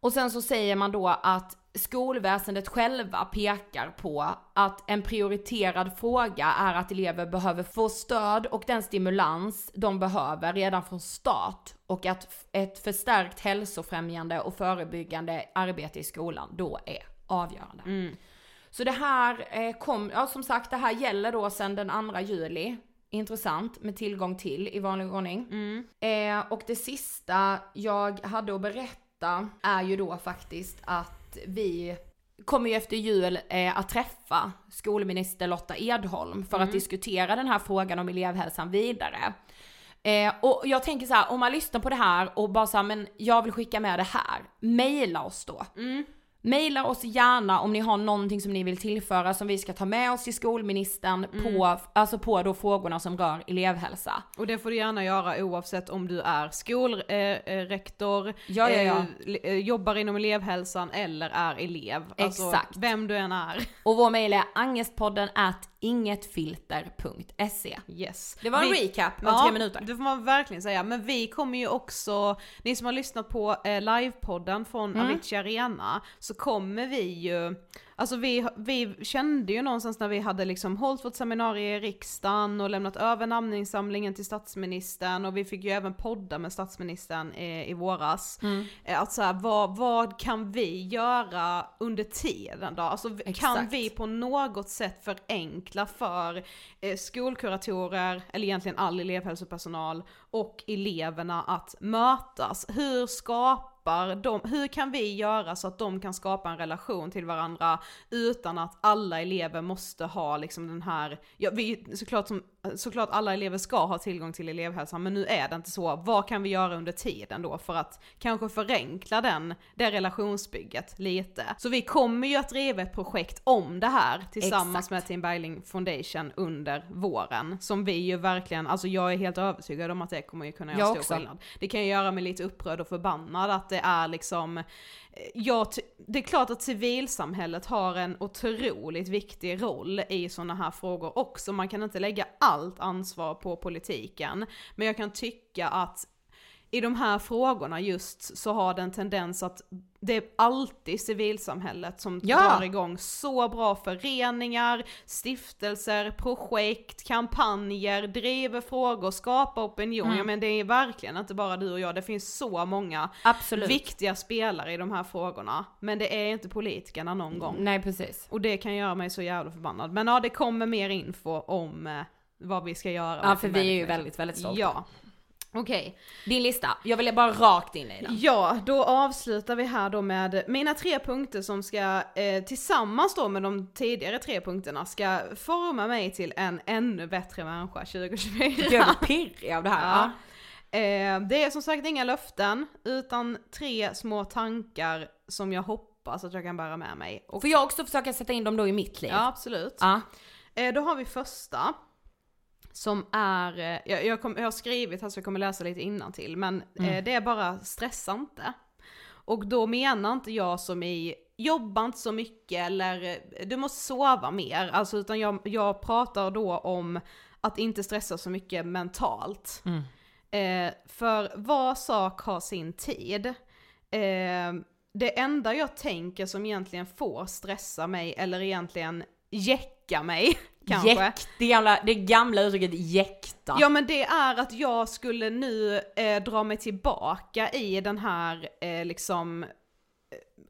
Och sen så säger man då att skolväsendet själva pekar på att en prioriterad fråga är att elever behöver få stöd och den stimulans de behöver redan från start och att ett förstärkt hälsofrämjande och förebyggande arbete i skolan då är avgörande. Så det här eh, kom, ja som sagt det här gäller då sedan den 2 juli. Intressant med tillgång till i vanlig ordning. Eh, och det sista jag hade att berätta är ju då faktiskt att vi kommer ju efter jul eh, att träffa skolminister Lotta Edholm för att diskutera den här frågan om elevhälsan vidare. Eh, och jag tänker så här, om man lyssnar på det här och bara så här, men jag vill skicka med det här, mejla oss då. Maila oss gärna om ni har någonting som ni vill tillföra som vi ska ta med oss till skolministern på, alltså på då frågorna som rör elevhälsa. Och det får du gärna göra oavsett om du är skolrektor, eh, rektor, Ja, ja, ja. Eh, eh, jobbar inom elevhälsan eller är elev. Alltså, Exakt. Vem du än är. Och vår mail är angestpodden at ingetfilter.se. Yes. Det var en Vi- recap av tre minuter. det får man verkligen säga. Men vi kommer ju också, ni som har lyssnat på eh, livepodden från Mm. Avicii Arena, så kommer vi ju Alltså vi, vi kände ju någonstans när vi hade liksom hållit vårt seminarium i riksdagen och lämnat över namninsamlingen till statsministern och vi fick ju även podda med statsministern i, i våras. Mm. Att så här, vad, vad kan vi göra under tiden då? Alltså Exakt. kan vi på något sätt förenkla för eh, skolkuratorer, eller egentligen all elevhälsopersonal och eleverna att mötas? Hur skapar skapar de, hur kan vi göra så att de kan skapa en relation till varandra utan att alla elever måste ha liksom den här, ja vi, såklart, som, såklart alla elever ska ha tillgång till elevhälsan men nu är det inte så. Vad kan vi göra under tiden då för att kanske förenkla den, det relationsbygget lite? Så vi kommer ju att driva ett projekt om det här tillsammans Exakt. med Team Bergling Foundation under våren. Som vi ju verkligen, alltså jag är helt övertygad om att det kommer ju kunna göra jag stor också. skillnad. Det kan ju göra mig lite upprörd och förbannad att det är liksom, ja, det är klart att civilsamhället har en otroligt viktig roll i sådana här frågor också. Man kan inte lägga allt ansvar på politiken. Men jag kan tycka att i de här frågorna just så har det en tendens att det är alltid civilsamhället som ja. drar igång så bra föreningar, stiftelser, projekt, kampanjer, driver frågor, skapar opinion. Mm. Ja men det är verkligen inte bara du och jag, det finns så många Absolut. viktiga spelare i de här frågorna. Men det är inte politikerna någon gång. Nej precis. Och det kan göra mig så jävla förbannad. Men ja det kommer mer info om eh, vad vi ska göra. Ja för vi är ju väldigt, väldigt stolta. Ja. Okej. Okay. Din lista, jag vill bara rakt in i den. Ja, då avslutar vi här då med mina tre punkter som ska eh, tillsammans då med de tidigare tre punkterna ska forma mig till en ännu bättre människa 2024. Jag är pirrig av det här. Ja. Eh, det är som sagt inga löften, utan tre små tankar som jag hoppas att jag kan bära med mig. Och... Får jag också försöka sätta in dem då i mitt liv? Ja, absolut. Ja. Eh, då har vi första. Som är, eh, jag, jag, kom, jag har skrivit här så jag kommer läsa lite till men mm. eh, det är bara stressa inte. Och då menar inte jag som i jobba inte så mycket eller eh, du måste sova mer, alltså utan jag, jag pratar då om att inte stressa så mycket mentalt. Mm. Eh, för var sak har sin tid. Eh, det enda jag tänker som egentligen får stressa mig eller egentligen jäcka mig kanske. Jäkt, det gamla, det gamla uttrycket jäkta. Ja men det är att jag skulle nu eh, dra mig tillbaka i den här eh, liksom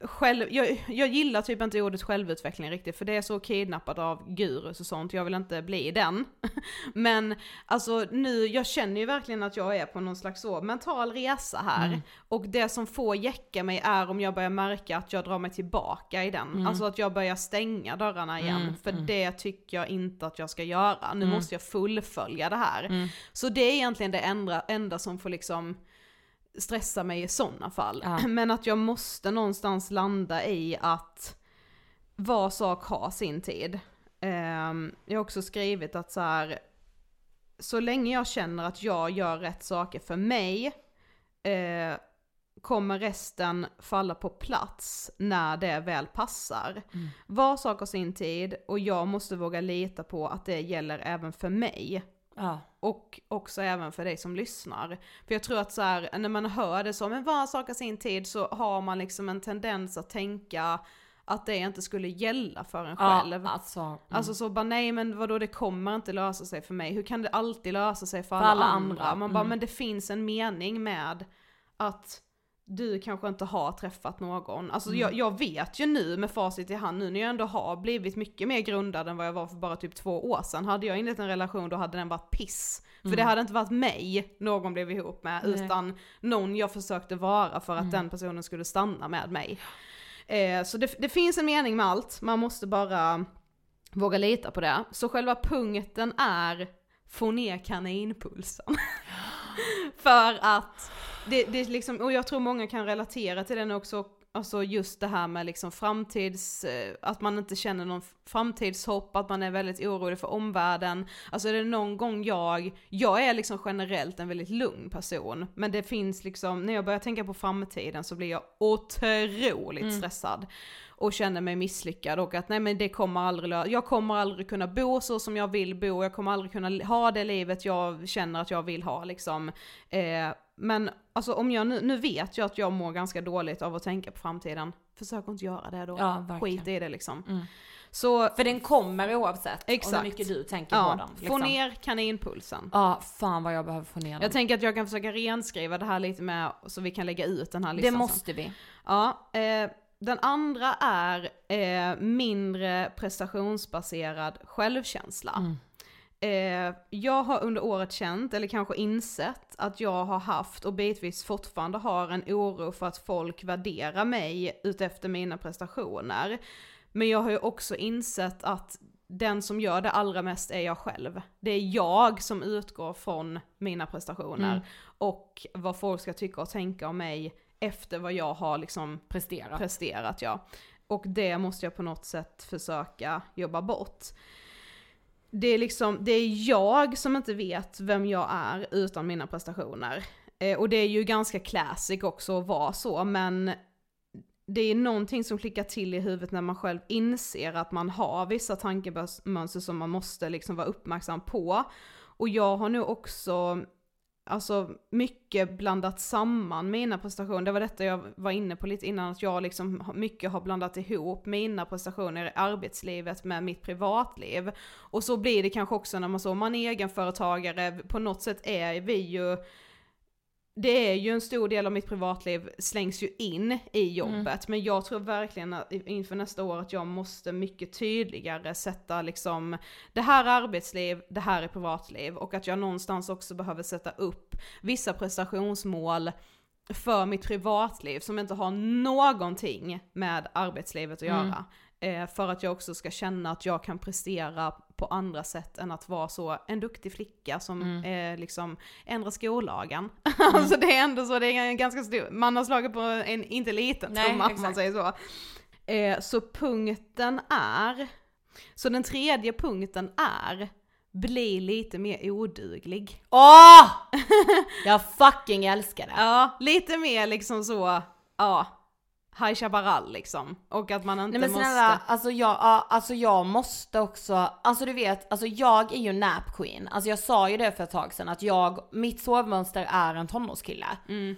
själv, jag, jag gillar typ inte ordet självutveckling riktigt för det är så kidnappat av gurus och sånt, jag vill inte bli den. Men alltså nu, jag känner ju verkligen att jag är på någon slags så mental resa här. Mm. Och det som får jäcka mig är om jag börjar märka att jag drar mig tillbaka i den. Mm. Alltså att jag börjar stänga dörrarna igen. Mm. För mm. det tycker jag inte att jag ska göra. Nu mm. måste jag fullfölja det här. Mm. Så det är egentligen det enda, enda som får liksom stressa mig i sådana fall. Ja. Men att jag måste någonstans landa i att var sak har sin tid. Um, jag har också skrivit att så här, så länge jag känner att jag gör rätt saker för mig, uh, kommer resten falla på plats när det väl passar. Mm. Var sak har sin tid och jag måste våga lita på att det gäller även för mig. Ja. Och också även för dig som lyssnar. För jag tror att så här, när man hör det så, men var sak har sin tid, så har man liksom en tendens att tänka att det inte skulle gälla för en själv. Ja, alltså, mm. alltså så bara nej men vadå det kommer inte lösa sig för mig, hur kan det alltid lösa sig för, för alla, alla, andra? Man bara mm. men det finns en mening med att du kanske inte har träffat någon. Alltså mm. jag, jag, vet ju nu med facit i hand nu när jag ändå har blivit mycket mer grundad än vad jag var för bara typ två år sedan. Hade jag inlett en relation då hade den varit piss. För mm. det hade inte varit mig någon blev ihop med Nej. utan någon jag försökte vara för att mm. den personen skulle stanna med mig. Eh, så det, det finns en mening med allt, man måste bara våga lita på det. Så själva punkten är få ner kaninpulsen. för att det, det liksom, och jag tror många kan relatera till den också, alltså just det här med liksom framtids, eh, att man inte känner någon framtidshopp, att man är väldigt orolig för omvärlden. Alltså är det någon gång jag, jag är liksom generellt en väldigt lugn person, men det finns liksom, när jag börjar tänka på framtiden så blir jag otroligt mm. stressad och känner mig misslyckad och att nej men det kommer aldrig, jag kommer aldrig kunna bo så som jag vill bo, jag kommer aldrig kunna ha det livet jag känner att jag vill ha liksom. Eh, men alltså om jag nu, nu vet jag att jag mår ganska dåligt av att tänka på framtiden. Försök inte göra det då. Ja, verkligen. Skit i det liksom. Mm. Så För den kommer oavsett. Exakt. hur mycket du tänker på ja, den. få liksom. ner kaninpulsen. Ja, fan vad jag behöver få ner den. Jag tänker att jag kan försöka renskriva det här lite med så vi kan lägga ut den här listan det måste vi. Ja, eh, den andra är eh, mindre prestationsbaserad självkänsla. Mm. Eh, jag har under året känt, eller kanske insett, att jag har haft och bitvis fortfarande har en oro för att folk värderar mig utefter mina prestationer. Men jag har ju också insett att den som gör det allra mest är jag själv. Det är jag som utgår från mina prestationer Mm. och vad folk ska tycka och tänka om mig efter vad jag har liksom Prestera. presterat ja. Och det måste jag på något sätt försöka jobba bort. Det är liksom, det är jag som inte vet vem jag är utan mina prestationer. Eh, och det är ju ganska classic också att vara så, men det är någonting som klickar till i huvudet när man själv inser att man har vissa tankemönster som man måste liksom vara uppmärksam på. Och jag har nu också alltså mycket blandat samman mina prestationer. Det var detta jag var inne på lite innan, att jag liksom mycket har blandat ihop mina prestationer i arbetslivet med mitt privatliv. Och så blir det kanske också när man så, om man är egenföretagare, på något sätt är vi ju det är ju en stor del av mitt privatliv slängs ju in i jobbet, men jag tror verkligen att inför nästa år att jag måste mycket tydligare sätta liksom, det här är arbetsliv, det här är privatliv, och att jag någonstans också behöver sätta upp vissa prestationsmål för mitt privatliv som inte har någonting med arbetslivet att göra. Eh, för att jag också ska känna att jag kan prestera på andra sätt än att vara så en duktig flicka som eh, liksom ändrar skollagen. alltså det är ändå så, det är en ganska stor, man har slagit på en inte liten trumma om man säger så. Eh, så punkten är, så den tredje punkten är, bli lite mer oduglig. Åh! jag fucking älskar det. Ja, lite mer liksom så, ja, High Chaparral liksom. Och att man inte Nej men måste... snälla, alltså jag, ja, alltså jag måste också, alltså du vet, alltså jag är ju nap queen. Alltså jag sa ju det för ett tag sedan att jag, mitt sovmönster är en tonårskille. Mm.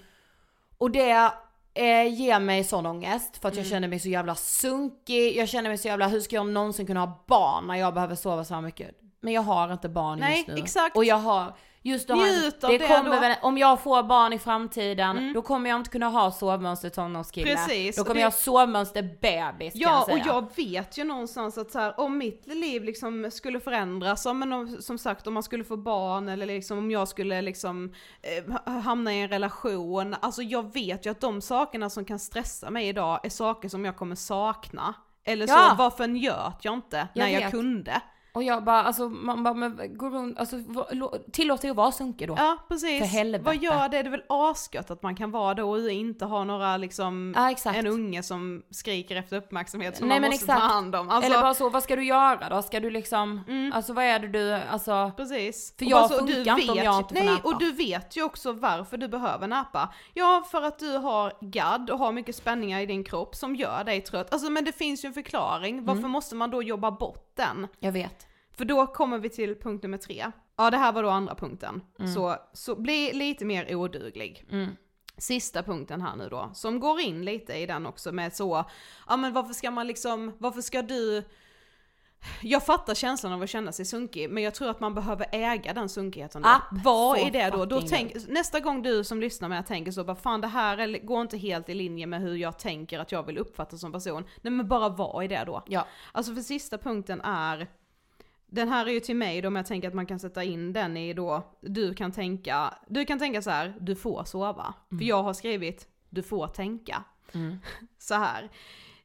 Och det eh, ger mig sån ångest för att Mm. jag känner mig så jävla sunkig, jag känner mig så jävla, hur ska jag någonsin kunna ha barn när jag behöver sova så här mycket? Men jag har inte barn Nej, just nu. exakt. Och jag har, just då jag- Njut av det det kommer då. väl, om jag får barn i framtiden, Mm. då kommer jag inte kunna ha sovmönster tonårskille. Precis, Då och kommer det- jag ha sovmönster bebis kan Ja, jag och säga. jag vet ju någonstans att så här, om mitt liv liksom skulle förändras, om, men om, som sagt om man skulle få barn eller liksom om jag skulle liksom eh, ha- hamna i en relation, alltså jag vet ju att de sakerna som kan stressa mig idag är saker som jag kommer sakna. Eller Ja. så, varför njöt jag inte Jag när jag vet. kunde? Och jag bara, alltså man bara, men gå runt, alltså tillåt dig att vara sunkig då. Ja precis, För helvete. vad gör det? Det är väl asgött att man kan vara då och inte ha några liksom, Ja, exakt. en unge som skriker efter uppmärksamhet som Nej, man men måste exakt. ta hand om. Alltså, Eller bara så, vad ska du göra då? Ska du liksom, Mm. alltså vad är det du, alltså Precis. För Och jag så, funkar du inte om vet jag inte får Nej, nappa. och du vet ju också varför du behöver nappa. Ja, för att du har gadd och har mycket spänningar i din kropp som gör dig trött. Alltså men det finns ju en förklaring, varför Mm. måste man då jobba bort den? jag vet. För då kommer vi till punkt nummer tre. Ja, det här var då andra punkten. Mm. Så, så bli lite mer oduglig. Sista punkten här nu då, som går in lite i den också med så, ja men varför ska man liksom, varför ska du jag fattar känslan av att känna sig sunkig, men jag tror att man behöver äga den sunkigheten då. Absolut Vad är det då? då tänk, nästa gång du som lyssnar med tänker så bara fan det här är- går inte helt i linje med hur jag tänker att jag vill uppfattas som person. Nej men bara vad är det då? Ja. Alltså för sista punkten är, den här är ju till mig då, men jag tänker att man kan sätta in den i då, du kan tänka, du kan tänka så här, du får sova. För jag har skrivit, du får tänka. Så här.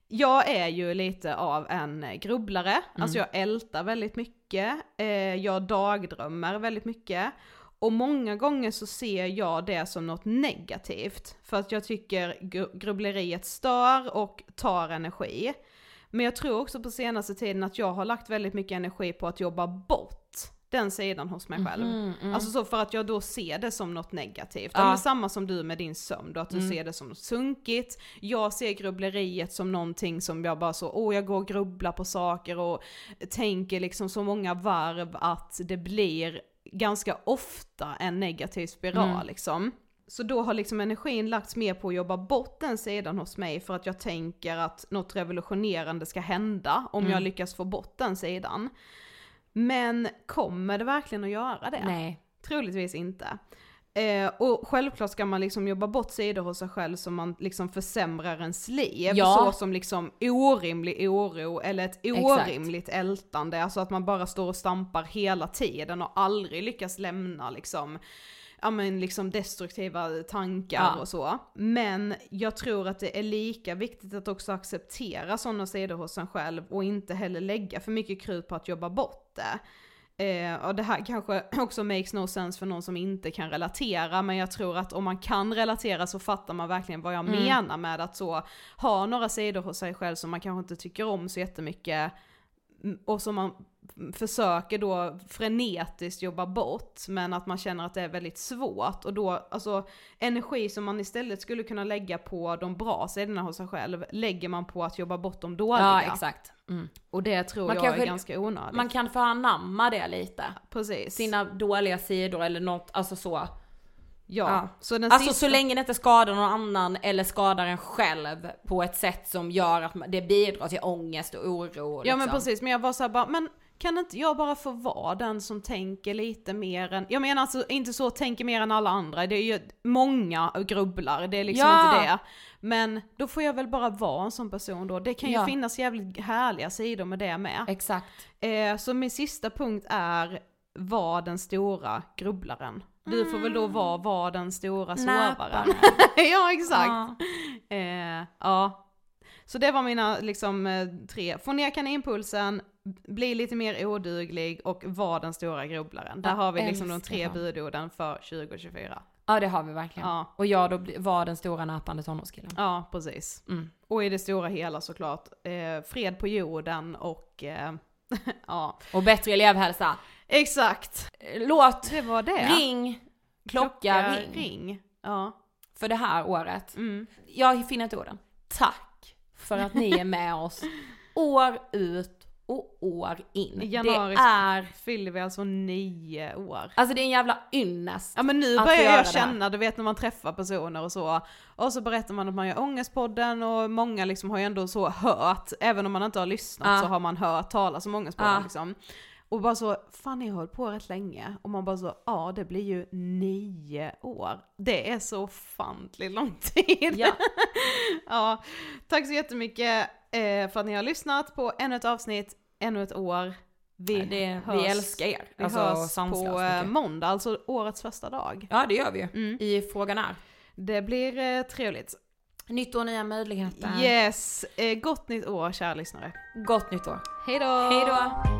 Jag är ju lite av en grubblare, alltså jag ältar väldigt mycket, eh, jag dagdrömmer väldigt mycket. Och många gånger så ser jag det som något negativt, för att jag tycker gru- grubbleriet stör och tar energi. Men jag tror också på senaste tiden att jag har lagt väldigt mycket energi på att jobba bort den sidan hos mig själv. Alltså så för att jag då ser det som något negativt. Ja. Men samma som du med din sömn då, att du ser det som något sunkigt. Jag ser grubbleriet som någonting som jag bara så, åh jag går och grubblar på saker och tänker liksom så många varv att det blir ganska ofta en negativ spiral liksom. Så då har liksom energin lagts mer på att jobba bort den sidan hos mig för att jag tänker att något revolutionerande ska hända om Mm. jag lyckas få bort den sidan. Men kommer det verkligen att göra det? Nej. Troligtvis inte. Eh, och självklart ska man liksom jobba bort sidor hos sig själv som man liksom försämrar ens liv. Ja. Så som liksom orimlig oro eller ett Exakt. orimligt ältande. Alltså att man bara står och stampar hela tiden och aldrig lyckas lämna liksom ja men liksom destruktiva tankar Ja. och så. Men jag tror att det är lika viktigt att också acceptera sådana sidor hos en själv och inte heller lägga för mycket krut på att jobba bort det. Eh, och det här kanske också makes no sense för någon som inte kan relatera, men jag tror att om man kan relatera så fattar man verkligen vad jag Mm. menar med att så ha några sidor hos sig själv som man kanske inte tycker om så jättemycket mm, och som man försöker då frenetiskt jobba bort, men att man känner att det är väldigt svårt. Och då, alltså energi som man istället skulle kunna lägga på de bra sidorna hos sig själv, lägger man på att jobba bort de dåliga. Ja exakt. Mm. Och det tror Man jag kanske- är ganska onödigt. Man kan få anamma det lite. Precis. Sina dåliga sidor eller något, alltså så. ja. Ja. Så Alltså sista... så länge det inte skadar någon annan eller skadar en själv på ett sätt som gör att det bidrar till ångest och oro. Ja liksom. men precis, men jag var såhär bara, men kan inte jag bara få vara den som tänker lite mer än, jag menar alltså inte så tänker mer än alla andra, det är ju många grubblar, det är liksom Ja. inte det. Men då får jag väl bara vara en sån person då, det kan ju Ja. finnas jävligt härliga sidor med det med. Exakt. Eh, så min sista punkt är, var den stora grubblaren. Du får väl då vara, var den stora sovaren. Ja exakt. Ja. Eh, ja. Så det var mina liksom eh, tre. Få ner kaninpulsen, bli lite mer oduglig och var den stora grubblaren. Där Jag har vi liksom de tre budorden för 2024. ja det har vi verkligen. Ja. Och jag då var den stora näpande tonårskillen. Ja, precis. Mm. Och i det stora hela såklart, eh, fred på jorden och eh, ja. Och bättre elevhälsa. Exakt. Låt, Det var det. ring, klocka, ring. ring. Ja. För det här året. Mm. Jag finner inte orden. Tack för att ni är med oss år ut och år in. I januari det är, fyller vi alltså nio år. alltså det är en jävla ynnest. Ja men nu börjar jag det. känna, du vet när man träffar personer och så, och så berättar man att man gör Ångestpodden och många liksom har ju ändå så hört, även om man inte har lyssnat Ja. så har man hört talas om Ångestpodden Ja. liksom. Och bara så, fan ni har hållit på rätt länge. Och man bara så, ja det blir ju nio år. Det är så ofantligt lång tid. Ja. ja, tack så jättemycket eh, för att ni har lyssnat på ännu ett avsnitt, ännu ett år. Vi, det, hörs, vi älskar er. vi alltså hörs på eh, måndag, alltså årets första dag. Ja det gör vi. Mm. I Frågan är. Det blir eh, trevligt. Nytt år, nya möjligheter. Yes, eh, gott nytt år kära lyssnare. Gott nytt år. Hej då! Hej då!